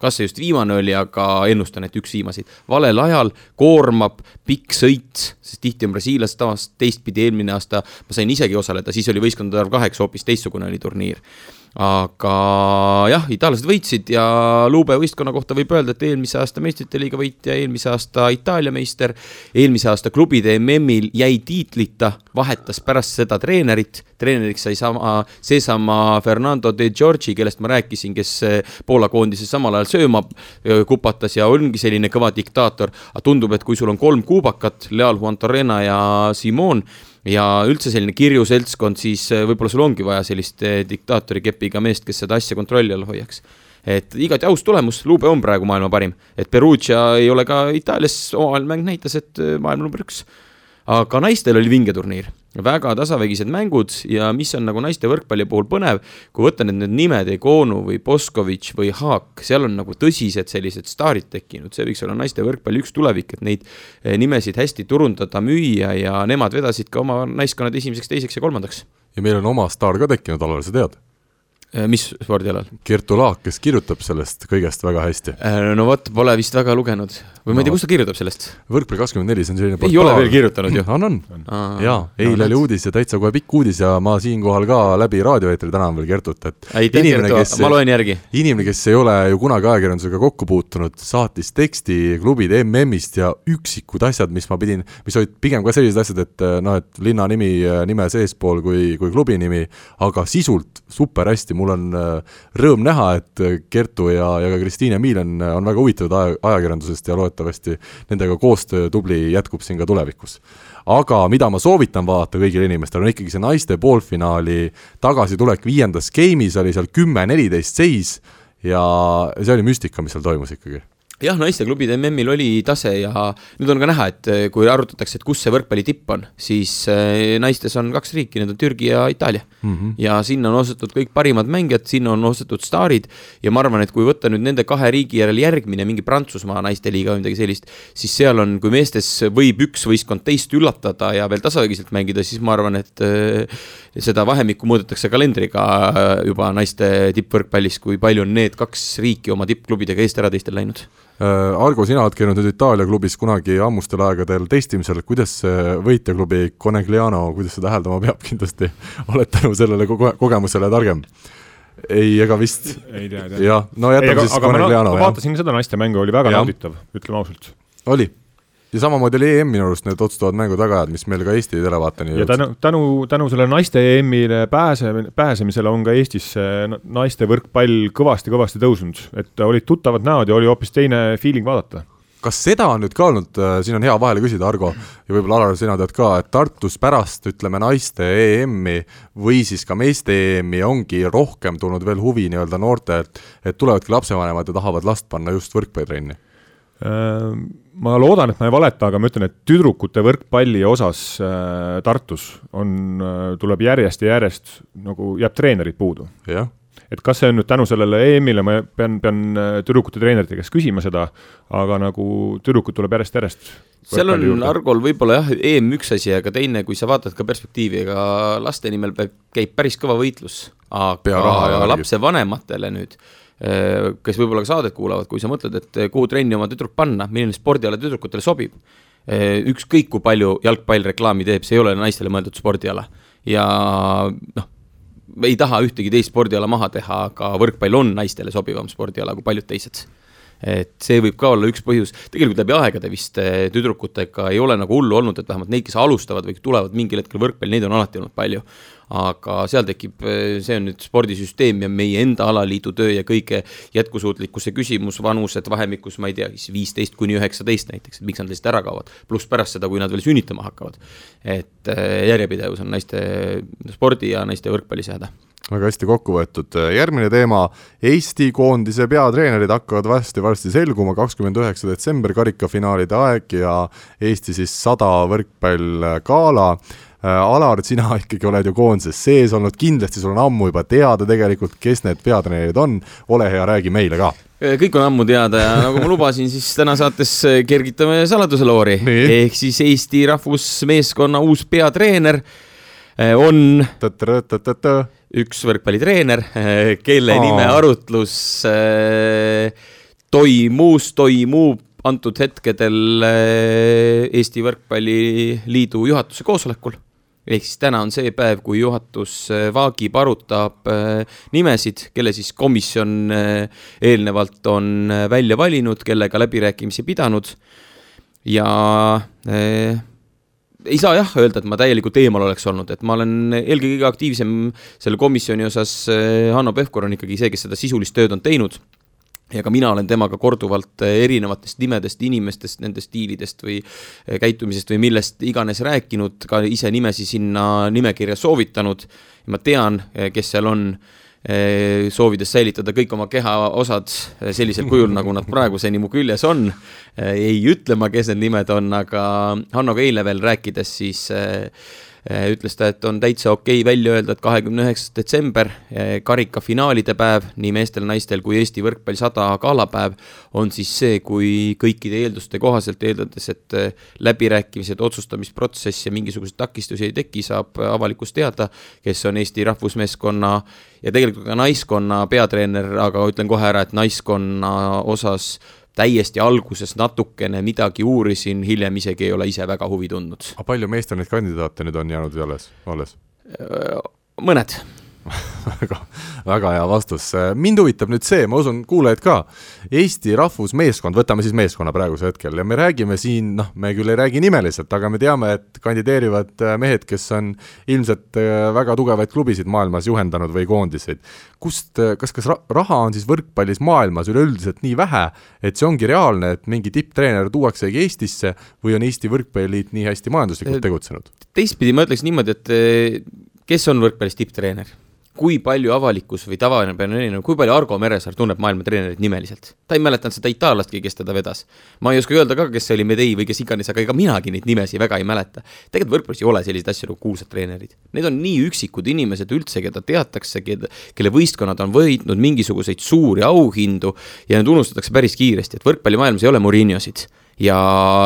kas see just viimane oli, aga ennustan, et üks viimaseid. valel ajal, koormab, pikk sõit, sest tihti on brasiillased tavaliselt teistpidi, eelmine aasta ma sain isegi osaleda, siis oli võistkondade arv kaheksa, hoopis teistsugune oli turniir aga jah, itaallased võitsid ja Lube võistkonna kohta võib öelda, et eelmise aasta meistrite liiga võitja, eelmise aasta Itaalia meister, eelmise aasta klubide MM-il jäi tiitlita, vahetas pärast seda treenerit, treeneriks sai sama, seesama Fernando de Giorgi, kellest ma rääkisin, kes Poola koondises samal ajal sööma kupatas ja ongi selline kõva diktaator, aga tundub, et kui sul on kolm kuubakat, Leal, Juan Torrena ja Simon, ja üldse selline kirju seltskond, siis äh, võib-olla sul ongi vaja sellist äh, diktaatori kepiga meest, kes seda asja kontrolli all hoiaks. et igati aus tulemus, Lube on praegu maailma parim, et Perugia ei ole ka Itaalias, omavahel mäng näitas, et äh, maailma number üks aga naistel oli vinge turniir, väga tasavägised mängud ja mis on nagu naiste võrkpalli puhul põnev, kui võtta need, need nimed, Egonu või Boskovitš või Haak, seal on nagu tõsised sellised staarid tekkinud, see võiks olla naiste võrkpalli üks tulevik, et neid eh, nimesid hästi turundada, müüa ja nemad vedasid ka oma naiskonnad esimeseks, teiseks ja kolmandaks. ja meil on oma staar ka tekkinud, Alar, sa tead? Äh, mis spordialal? Kertu Laak, kes kirjutab sellest kõigest väga hästi. Äh, no vot, pole vist väga lugenud või ma ei tea, kus ta kirjutab sellest? võrkpalli kakskümmend neli, see on selline ei portaal. ole veel kirjutanud ju? [CLEARS THROAT] on, on. jaa, eile oli uudis ja täitsa kohe pikk uudis ja ma siinkohal ka läbi raadioeetri tänan veel Kertut, et aitäh, Kertu, ma loen järgi. inimene, kes ei ole ju kunagi ajakirjandusega kokku puutunud, saatis teksti klubide MM-ist ja üksikud asjad, mis ma pidin, mis olid pigem ka sellised asjad, et noh, et linna nimi nime seespool kui, kui klubi nimi, aga sisult super hästi, mul on äh, rõõm näha, et Kertu ja, ja ka Kristiine Miilen on väga huvitatud aja, ajakirjandusest ja loodetavasti nendega koostöö tubli jätkub siin ka tulevikus. aga mida ma soovitan vaadata kõigile inimestele, on ikkagi see naiste poolfinaali tagasitulek viiendas game'is oli seal kümme-neliteist seis ja see oli müstika, mis seal toimus ikkagi jah, naisteklubide MM-il oli tase ja nüüd on ka näha, et eh, kui arutatakse, et kus see võrkpalli tipp on, siis eh, naistes on kaks riiki, need on Türgi ja Itaalia mm. -hmm. ja sinna on ostetud kõik parimad mängijad, sinna on ostetud staarid ja ma arvan, et kui võtta nüüd nende kahe riigi järel järgmine, mingi Prantsusmaa naisteliiga või midagi sellist, siis seal on, kui meestes võib üks võistkond teist üllatada ja veel tasavägiselt mängida, siis ma arvan, et eh, seda vahemikku mõõdetakse kalendriga juba naiste tippvõrkpallis, kui palju on need kaks riiki oma tippklubidega eest ära teistel läinud Argo, sina oled käinud nüüd Itaalia klubis kunagi ammustel aegadel testimisel, kuidas see võitjaklubi Conegliano, kuidas seda hääldama peab, [LAUGHS] kindlasti oled tänu sellele koge-, kogemusele targem? ei, ega vist. ei tea, ei tea. jah, no jätame siis Conegliano. vaatasin seda naiste mängu, oli väga nauditav, ütleme ausalt. oli ja samamoodi oli EM minu arust need otsustavad mängud väga head, mis meil ka Eesti televaateni ja tänu, tänu, tänu sellele naiste EM-ile pääse, pääsemisele on ka Eestis naiste võrkpall kõvasti-kõvasti tõusnud, et olid tuttavad näod ja oli hoopis teine feeling vaadata. Kas seda on nüüd ka olnud, äh, siin on hea vahele küsida, Argo, ja võib-olla Alar, sina tead ka, et Tartus pärast ütleme naiste EM-i või siis ka meeste EM-i ongi rohkem tulnud veel huvi nii-öelda noortelt, et tulevadki lapsevanemad ja tahavad last panna just võrkpallitrenni ma loodan, et ma ei valeta, aga ma ütlen, et tüdrukute võrkpalli osas äh, Tartus on, äh, tuleb järjest ja järjest nagu jääb treenerid puudu. et kas see on nüüd tänu sellele EM-ile, ma pean, pean tüdrukute treenerite käest küsima seda, aga nagu tüdrukud tuleb järjest-järjest seal on. Argol võib-olla jah, EM üks asi, aga teine, kui sa vaatad ka perspektiivi, ega laste nimel peab, käib päris kõva võitlus, aga lapsevanematele nüüd äh, Äh, kes võib-olla ka saadet kuulavad, kui sa mõtled, et äh, kuhu trenni oma tüdruk panna, milline spordiala tüdrukutele sobib, äh, ükskõik kui palju jalgpall reklaami teeb, see ei ole naistele mõeldud spordiala. ja noh, ei taha ühtegi teist spordiala maha teha, aga võrkpall on naistele sobivam spordiala kui paljud teised. Et see võib ka olla üks põhjus, tegelikult läbi aegade vist tüdrukutega ei ole nagu hullu olnud, et vähemalt neid, kes alustavad või tulevad mingil hetkel võrkpalli, neid on alati olnud palju aga seal tekib, see on nüüd spordisüsteem ja meie enda alaliidu töö ja kõige jätkusuutlikkuse küsimus, vanused vahemikus, ma ei tea, siis viisteist kuni üheksateist näiteks, et miks nad lihtsalt ära kaovad. pluss pärast seda, kui nad veel sünnitama hakkavad. et äh, järjepidevus on naiste spordi ja naiste võrkpallis häda. Väga hästi kokku võetud, järgmine teema, Eesti koondise peatreenerid hakkavad varsti-varsti selguma, kakskümmend üheksa detsember karikafinaalide aeg ja Eesti siis sada võrkpallgala Alar, sina [LAUGHS] ikkagi oled ju koondises sees olnud, kindlasti sul on ammu juba teada tegelikult, kes need peatreenerid on, ole hea, räägi meile ka. Äh, kõik on ammu teada ja nagu ma [LAUGHS] lubasin, siis täna saates äh, kergitame saladuse loori. ehk siis Eesti rahvusmeeskonna uus peatreener on üks võrkpallitreener, kelle Aa. nime arutlus toimus, toimub antud hetkedel Eesti Võrkpalliliidu juhatuse koosolekul ehk siis täna on see päev, kui juhatus äh, vaagib, arutab äh, nimesid, kelle siis komisjon äh, eelnevalt on välja valinud, kellega läbirääkimisi pidanud. Ja äh, ei saa jah öelda, et ma täielikult eemal oleks olnud, et ma olen eelkõige kõige aktiivsem selle komisjoni osas, Hanno Pevkur on ikkagi see, kes seda sisulist tööd on teinud ja ka mina olen temaga korduvalt eh, erinevatest nimedest, inimestest, nende stiilidest või eh, käitumisest või millest iganes rääkinud, ka ise nimesi sinna nimekirja soovitanud. ma tean, eh, kes seal on, soovides säilitada kõik oma kehaosad sellisel kujul, nagu nad praeguseni mu küljes on. ei ütle ma, kes need nimed on, aga Hannoga eile veel rääkides, siis Eh, ütles ta, et on täitsa okei okay välja öelda, et kahekümne üheksas detsember, eh, karikafinaalide päev nii meestel-naistel kui Eesti võrkpall sada galapäev on siis see, kui kõikide eelduste kohaselt, eeldades, et eh, läbirääkimised, otsustamisprotsess ja mingisuguseid takistusi ei teki, saab avalikkus teada, kes on Eesti rahvusmeeskonna ja tegelikult ka naiskonna peatreener, aga ütlen kohe ära, et naiskonna osas täiesti alguses natukene midagi uurisin, hiljem isegi ei ole ise väga huvi tundnud. aga palju meestel neid kandidaate nüüd on jäänud alles, alles? mõned [LAUGHS] väga, väga hea vastus. mind huvitab nüüd see, ma usun, kuulajaid ka, Eesti rahvusmeeskond, võtame siis meeskonna praegusel hetkel ja me räägime siin, noh, me küll ei räägi nimeliselt, aga me teame, et kandideerivad äh, mehed, kes on ilmselt äh, väga tugevaid klubisid maailmas juhendanud või koondiseid. kust, äh, kas, kas raha on siis võrkpallis maailmas üleüldiselt nii vähe, et see ongi reaalne, et mingi tipptreener tuuaksegi Eestisse või on Eesti Võrkpalliliit nii hästi majanduslikult tegutsenud? teistpidi ma ütleks niimoodi, et kes on võrkpallis tipptreener? Kui palju avalikkus või tavaline pealinn, kui palju Argo Meresaar tunneb maailma treenerit nimeliselt. ta ei mäletanud seda itaallastki, kes teda vedas. ma ei oska öelda ka, kes see oli Medei või kes iganes, aga ega minagi neid nimesid väga ei mäleta. tegelikult võrkpallis ei ole selliseid asju nagu kuulsad treenerid. Need on nii üksikud inimesed üldse, keda teatakse, kelle võistkonnad on võitnud mingisuguseid suuri auhindu ja need unustatakse päris kiiresti, et võrkpallimaailmas ei ole Murinosid ja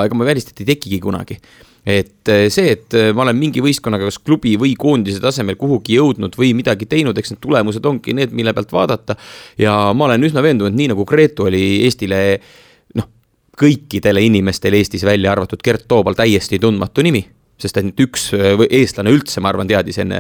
ega ma välista, et ei tekigi kunagi et eh, see, et eh, ma olen mingi võistkonnaga kas klubi või koondise tasemel kuhugi jõudnud või midagi teinud, eks need tulemused ongi need, mille pealt vaadata. ja ma olen üsna veendunud, nii nagu Gretu oli Eestile noh, kõikidele inimestele Eestis välja arvatud Gert Toobal täiesti tundmatu nimi sest et üks eestlane üldse, ma arvan, teadis enne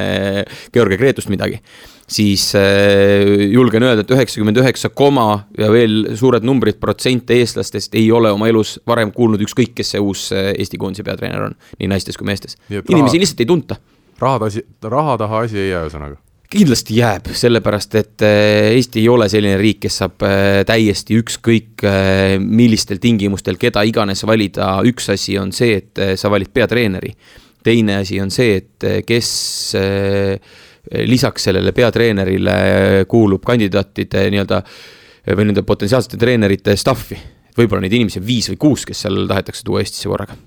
Georgi Gretust midagi, siis äh, julgen öelda, et üheksakümmend üheksa koma ja veel suured numbrid protsente eestlastest ei ole oma elus varem kuulnud ükskõik, kes see uus äh, Eesti koondise peatreener on, nii naistes kui meestes. inimesi lihtsalt ei tunta. raha asi, raha taha asi ei jää, ühesõnaga kindlasti jääb, sellepärast et äh, Eesti ei ole selline riik, kes saab äh, täiesti ükskõik äh, millistel tingimustel keda iganes valida, üks asi on see, et sa valid peatreeneri. teine asi on see, et kes lisaks sellele peatreenerile kuulub kandidaatide nii-öelda või nende potentsiaalsete treenerite staff'i. võib-olla neid inimesi on viis või kuus, kes seal tahetakse tuua Eestisse korraga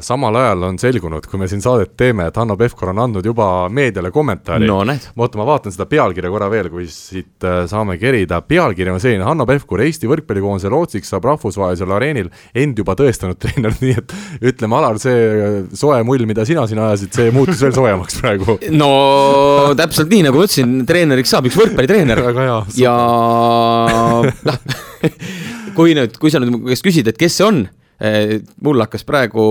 samal ajal on selgunud, kui me siin saadet teeme, et Hanno Pevkur on andnud juba meediale kommentaari no,. oota, ma vaatan seda pealkirja korra veel, kui siit äh, saame kerida. pealkiri on selline, Hanno Pevkur, Eesti võrkpallikoondise lootsiks saab rahvusvahelisel areenil end juba tõestanud treener, [LAUGHS] nii et ütleme, Alar, see äh, soe mull, mida sina siin ajasid, see muutus veel soojemaks praegu. [LAUGHS] no täpselt nii, nagu ma ütlesin, treeneriks saab üks võrkpallitreener. [LAUGHS] ja noh kui nüüd, kui sa nüüd mu käest küsid, et kes see on mul hakkas praegu,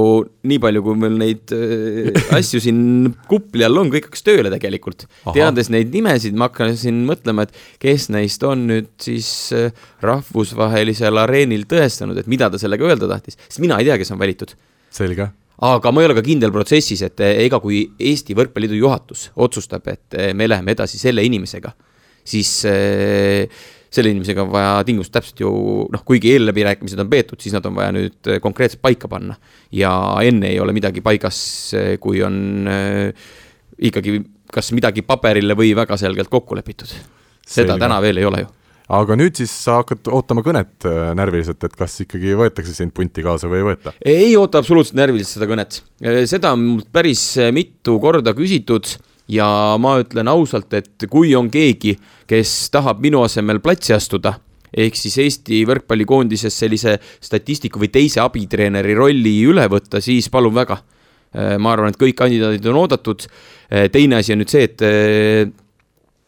nii palju, kui meil neid eh, [LAUGHS] asju siin kupli all on, kõik hakkas tööle tegelikult. teades neid nimesid, ma hakkasin mõtlema, et kes neist on nüüd siis eh, rahvusvahelisel areenil tõestanud, et mida ta sellega öelda tahtis, sest mina ei tea, kes on valitud. selge aga ma ei ole ka kindel protsessis, et ega kui Eesti Võrkpalliliidu juhatus otsustab, et me läheme edasi selle inimesega, siis äh, selle inimesega on vaja tingimused täpselt ju noh, kuigi eelläbirääkimised on peetud, siis nad on vaja nüüd äh, konkreetselt paika panna. ja enne ei ole midagi paigas, äh, kui on äh, ikkagi kas midagi paberile või väga selgelt kokku lepitud. seda Selge. täna veel ei ole ju aga nüüd siis sa hakkad ootama kõnet närviliselt, et kas ikkagi võetakse sind punti kaasa või ei võeta? ei oota absoluutselt närviliselt seda kõnet. seda on päris mitu korda küsitud ja ma ütlen ausalt, et kui on keegi, kes tahab minu asemel platsi astuda, ehk siis Eesti võrkpallikoondises sellise statistiku või teise abitreeneri rolli üle võtta, siis palun väga. Äh, ma arvan, et kõik kandidaadid on oodatud. Äh, teine asi on nüüd see, et äh,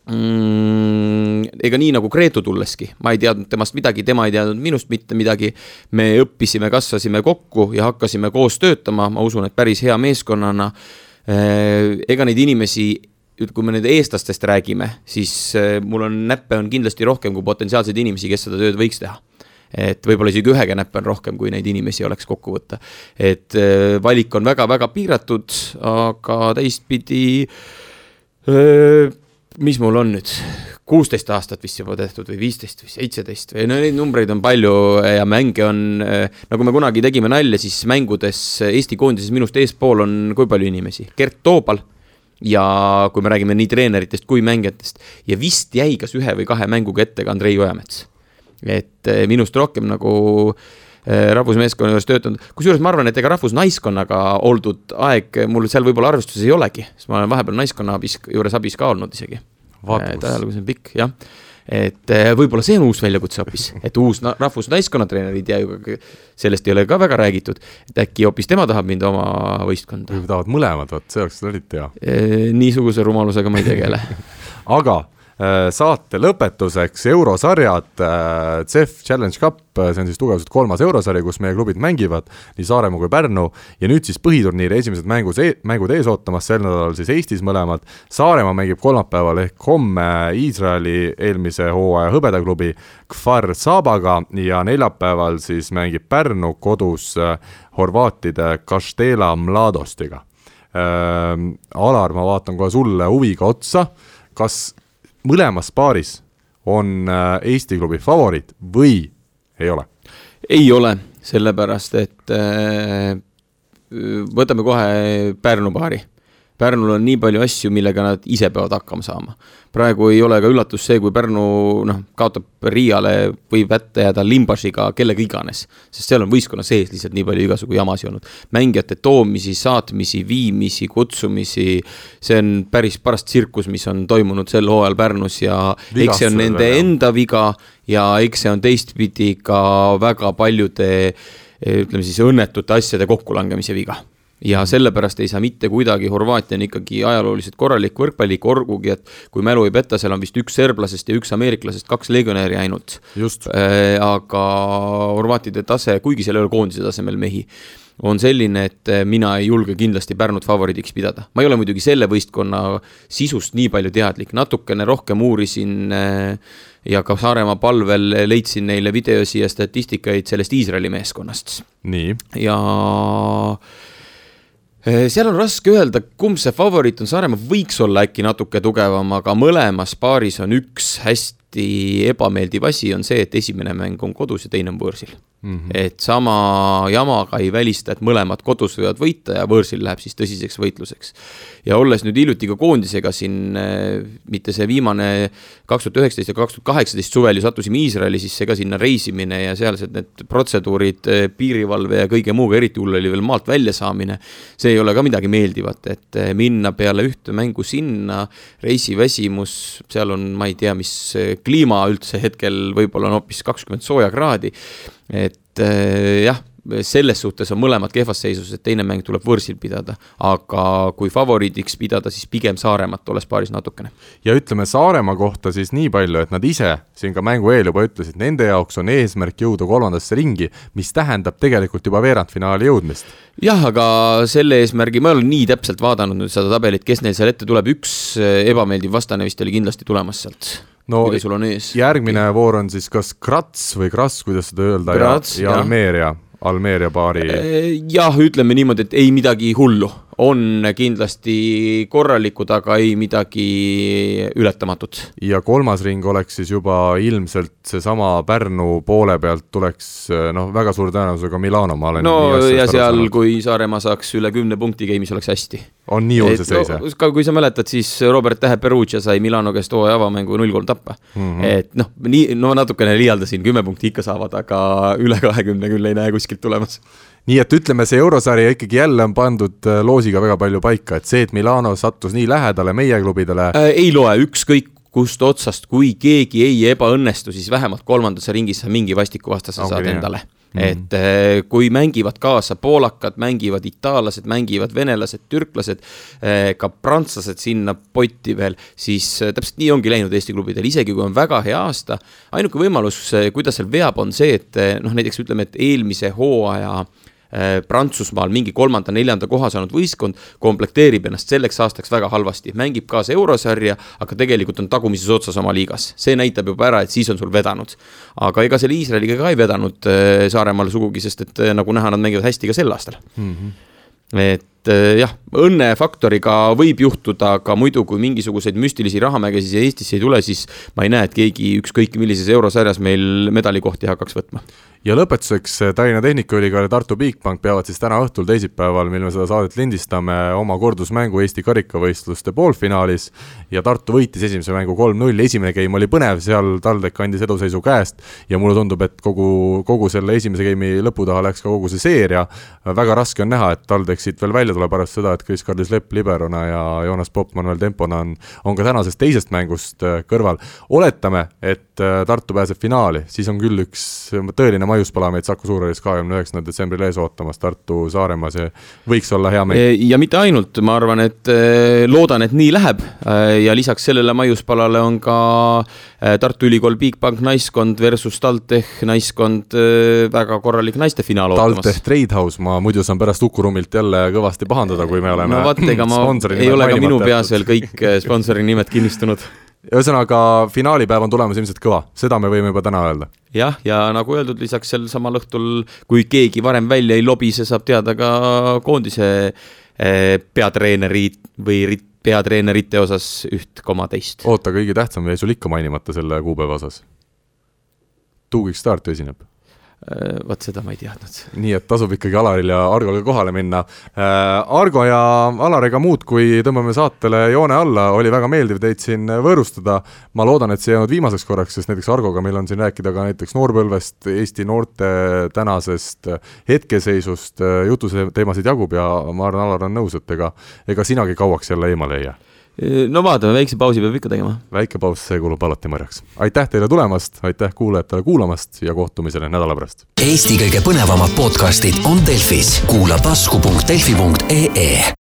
mm, ega nii nagu Gretu tulleski, ma ei teadnud temast midagi, tema ei teadnud minust mitte midagi. me õppisime, kasvasime kokku ja hakkasime koos töötama, ma usun, et päris hea meeskonnana ega neid inimesi kui me nüüd eestlastest räägime, siis äh, mul on näppe on kindlasti rohkem kui potentsiaalseid inimesi, kes seda tööd võiks teha. et võib-olla isegi ühega näppe on rohkem, kui neid inimesi oleks kokku võtta. et äh, valik on väga-väga piiratud, aga teistpidi. Mis mul on nüüd, kuusteist aastat vist juba tehtud või viisteist või seitseteist või no neid numbreid on palju ja mänge on, nagu me kunagi tegime nalja, siis mängudes Eesti koondises minust eespool on kui palju inimesi, Gert Toobal ja kui me räägime nii treeneritest kui mängijatest. Ja vist jäi kas ühe või kahe mänguga ette ka Andrei Ojamets. et minust rohkem nagu rahvusmeeskonna juures töötanud, kusjuures ma arvan, et ega rahvusnaiskonnaga oldud aeg mul seal võib-olla arvestuses ei olegi, sest ma olen vahepeal naiskonna abis, juures abis ka olnud isegi. et ajalugu on pikk, jah. Et eh, võib-olla see on uus väljakutse hoopis, [LAUGHS] et uus rahvusnaiskonnatreener ei tea ju, sellest ei ole ka väga räägitud, et äkki hoopis tema tahab mind oma võistkonda. või tahavad mõlemad, vot see oleks eriti hea. Niisuguse rumalusega ma ei tegele. [LAUGHS] Aga Äh, saate lõpetuseks eurosarjad, äh, CEF Challenge Cup, äh, see on siis tugevalt kolmas eurosari, kus meie klubid mängivad, nii Saaremaa kui Pärnu, ja nüüd siis põhiturniiri esimesed mängus e, mängud ees ootamas, sel nädalal siis Eestis mõlemad, Saaremaa mängib kolmapäeval ehk homme Iisraeli eelmise hooaja hõbedaklubi Kfar Sabaga ja neljapäeval siis mängib Pärnu kodus horvaatide Kastela Mladostiga äh,. Alar, ma vaatan kohe sulle huviga otsa, kas mõlemas paaris on äh, Eesti klubi favoriit või ei ole? ei ole, sellepärast et äh, võtame kohe Pärnu paari. Pärnul on nii palju asju, millega nad ise peavad hakkama saama praegu ei ole ka üllatus see, kui Pärnu noh, kaotab Riiale, võib ette jääda Limbašiga, kellega iganes. sest seal on võistkonna sees lihtsalt nii palju igasugu jamasid olnud. mängijate toomisi, saatmisi, viimisi, kutsumisi, see on päris paras tsirkus, mis on toimunud sel hooajal Pärnus ja Vigastused eks see on nende veel, enda viga ja eks see on teistpidi ka väga paljude ütleme siis õnnetute asjade kokkulangemise viga ja sellepärast ei saa mitte kuidagi, Horvaatia on ikkagi ajalooliselt korralik võrkpallik, olgugi et kui mälu ei peta, seal on vist üks serblasest ja üks ameeriklasest, kaks legionäri ainult. Äh, aga horvaatide tase, kuigi seal ei ole koondise tasemel mehi, on selline, et äh, mina ei julge kindlasti Pärnut favoriidiks pidada. ma ei ole muidugi selle võistkonna sisust nii palju teadlik, natukene rohkem uurisin äh, ja ka Saaremaa palvel leidsin neile videosi ja statistikaid sellest Iisraeli meeskonnast. ja seal on raske öelda, kumb see favoriit on, Saaremaa võiks olla äkki natuke tugevam, aga mõlemas paaris on üks hästi ebameeldiv asi, on see, et esimene mäng on kodus ja teine on võõrsil mm. -hmm. et sama jamaga ei välista, et mõlemad kodus võivad võita ja võõrsil läheb siis tõsiseks võitluseks. ja olles nüüd hiljuti ka koondisega siin, äh, mitte see viimane kaks tuhat üheksateist ja kaks tuhat kaheksateist suvel ju sattusime Iisraeli, siis ega sinna reisimine ja sealsed need protseduurid, äh, piirivalve ja kõige muuga, eriti hull oli veel maalt välja saamine. see ei ole ka midagi meeldivat, et äh, minna peale ühte mängu sinna, reisiväsimus, seal on, ma ei tea, mis kliima üldse hetkel võib-olla on hoopis kakskümmend sooja kraadi et äh, jah, selles suhtes on mõlemad kehvas seisus, et teine mäng tuleb võõrsil pidada. aga kui favoriidiks pidada, siis pigem Saaremaad tolles paaris natukene. ja ütleme Saaremaa kohta siis nii palju, et nad ise siin ka mängu eel juba ütlesid, nende jaoks on eesmärk jõuda kolmandasse ringi, mis tähendab tegelikult juba veerandfinaali jõudmist. jah, aga selle eesmärgi, ma ei ole nii täpselt vaadanud nüüd seda tabelit, kes neil seal ette tuleb, üks ebameeldiv vastane vist oli kindlasti tulemas sealt no järgmine voor on siis kas Krats või Krass, kuidas seda öelda, ja, ja Almeeria, Almeeria paari. Äh, jah, ütleme niimoodi, et ei midagi hullu on kindlasti korralikud, aga ei midagi ületamatut. ja kolmas ring oleks siis juba ilmselt seesama Pärnu poole pealt tuleks noh, väga suure tõenäosusega Milano, ma olen no ja seal, kui Saaremaa saaks üle kümne punkti game'is, oleks hästi. on nii hull see seis, jah no,? kui sa mäletad, siis Robert Tähe Perugia sai Milano käest hooaja avamängu null-kolm tappa mm. -hmm. et noh, nii, no natukene liialdasin, kümme punkti ikka saavad, aga üle kahekümne küll ei näe kuskilt tulemas nii et ütleme, see eurosari ikkagi jälle on pandud äh, loosiga väga palju paika, et see, et Milano sattus nii lähedale meie klubidele äh,. ei loe, ükskõik kust otsast, kui keegi ei ebaõnnestu, siis vähemalt kolmandasse ringis sa mingi vastikuvastase okay, saad endale -hmm. et äh, kui mängivad kaasa poolakad, mängivad itaallased, mängivad venelased, türklased, äh, ka prantslased sinna potti veel, siis täpselt nii ongi läinud Eesti klubidel, isegi kui on väga hea aasta. ainuke võimalus, kuidas seal veab, on see, et noh, näiteks ütleme, et eelmise hooaja Äh, Prantsusmaal mingi kolmanda-neljanda koha saanud võistkond komplekteerib ennast selleks aastaks väga halvasti, mängib kaasa eurosarja, aga tegelikult on tagumises otsas oma liigas. see näitab juba ära, et siis on sul vedanud. aga ega selle Iisraeliga ka ei vedanud äh, Saaremaal sugugi, sest et äh, nagu näha, nad mängivad hästi ka sel aastal mm. -hmm. et jah, õnnefaktoriga võib juhtuda, aga muidu, kui mingisuguseid müstilisi rahamägesid Eestisse ei tule, siis ma ei näe, et keegi ükskõik millises eurosarjas meil medalikohti hakkaks võtma ja lõpetuseks Tallinna Tehnikaülikool ja Tartu Bigbank peavad siis täna õhtul, teisipäeval, mil me seda saadet lindistame, oma kordusmängu Eesti karikavõistluste poolfinaalis. Ja Tartu võitis esimese mängu kolm-null, esimene game oli põnev, seal TalTech andis eduseisu käest. Ja mulle tundub, et kogu, kogu selle esimese game'i lõpu taha läks ka kogu see seeria, väga raske on näha, et TalTech siit veel välja tuleb, arvestades seda, et Kris-Karlis Lepp liberona ja Joonas Popp Manuel Tempona on, on ka tänasest teisest mängust äh, kõrval. oletame, et äh, Tartu pääseb finaali, siis on küll üks tõeline maiuspala meid Saku Suurhallis kahekümne üheksandal detsembril ees ootamas Tartu Saaremaa, see võiks olla hea meel. ja mitte ainult, ma arvan, et äh, loodan, et nii läheb ja lisaks sellele maiuspalale on ka Tartu Ülikool Bigbank naiskond versus TalTech naiskond, väga korralik naiste finaal ootamas. TalTech Tradehouse, ma muidu saan pärast Uku Rummilt jälle kõvasti pahandada, kui me oleme no vot, ega ma, [LAUGHS] ei ole ka minu peas veel kõik sponsori nimed kinnistunud [LAUGHS] ühesõnaga, finaalipäev on tulemas ilmselt kõva, seda me võime juba täna öelda. jah, ja nagu öeldud, lisaks sel samal õhtul, kui keegi varem välja ei lobise, saab teada ka koondise eh, peatreeneri või peatreenerite osas üht koma teist. oota, kõige tähtsam jäi sul ikka mainimata selle kuupäeva osas. Tuugik Start esineb vot seda ma ei teadnud. nii et tasub ikkagi Alaril ja Argol kohale minna. Äh, Argo ja Alar, ega muud, kui tõmbame saatele joone alla, oli väga meeldiv teid siin võõrustada. ma loodan, et see ei olnud viimaseks korraks, sest näiteks Argoga meil on siin rääkida ka näiteks noorpõlvest, Eesti noorte tänasest hetkeseisust, jututeemasid jagub ja ma arvan, Alar on nõus, et ega, ega sinagi kauaks jälle eemale ei jää no vaatame, väikse pausi peab ikka tegema. väike paus, see kulub alati marjaks. aitäh teile tulemast, aitäh kuulajatele kuulamast ja kohtumisele nädala pärast. Eesti kõige põnevamad podcastid on Delfis, kuula tasku.delfi.ee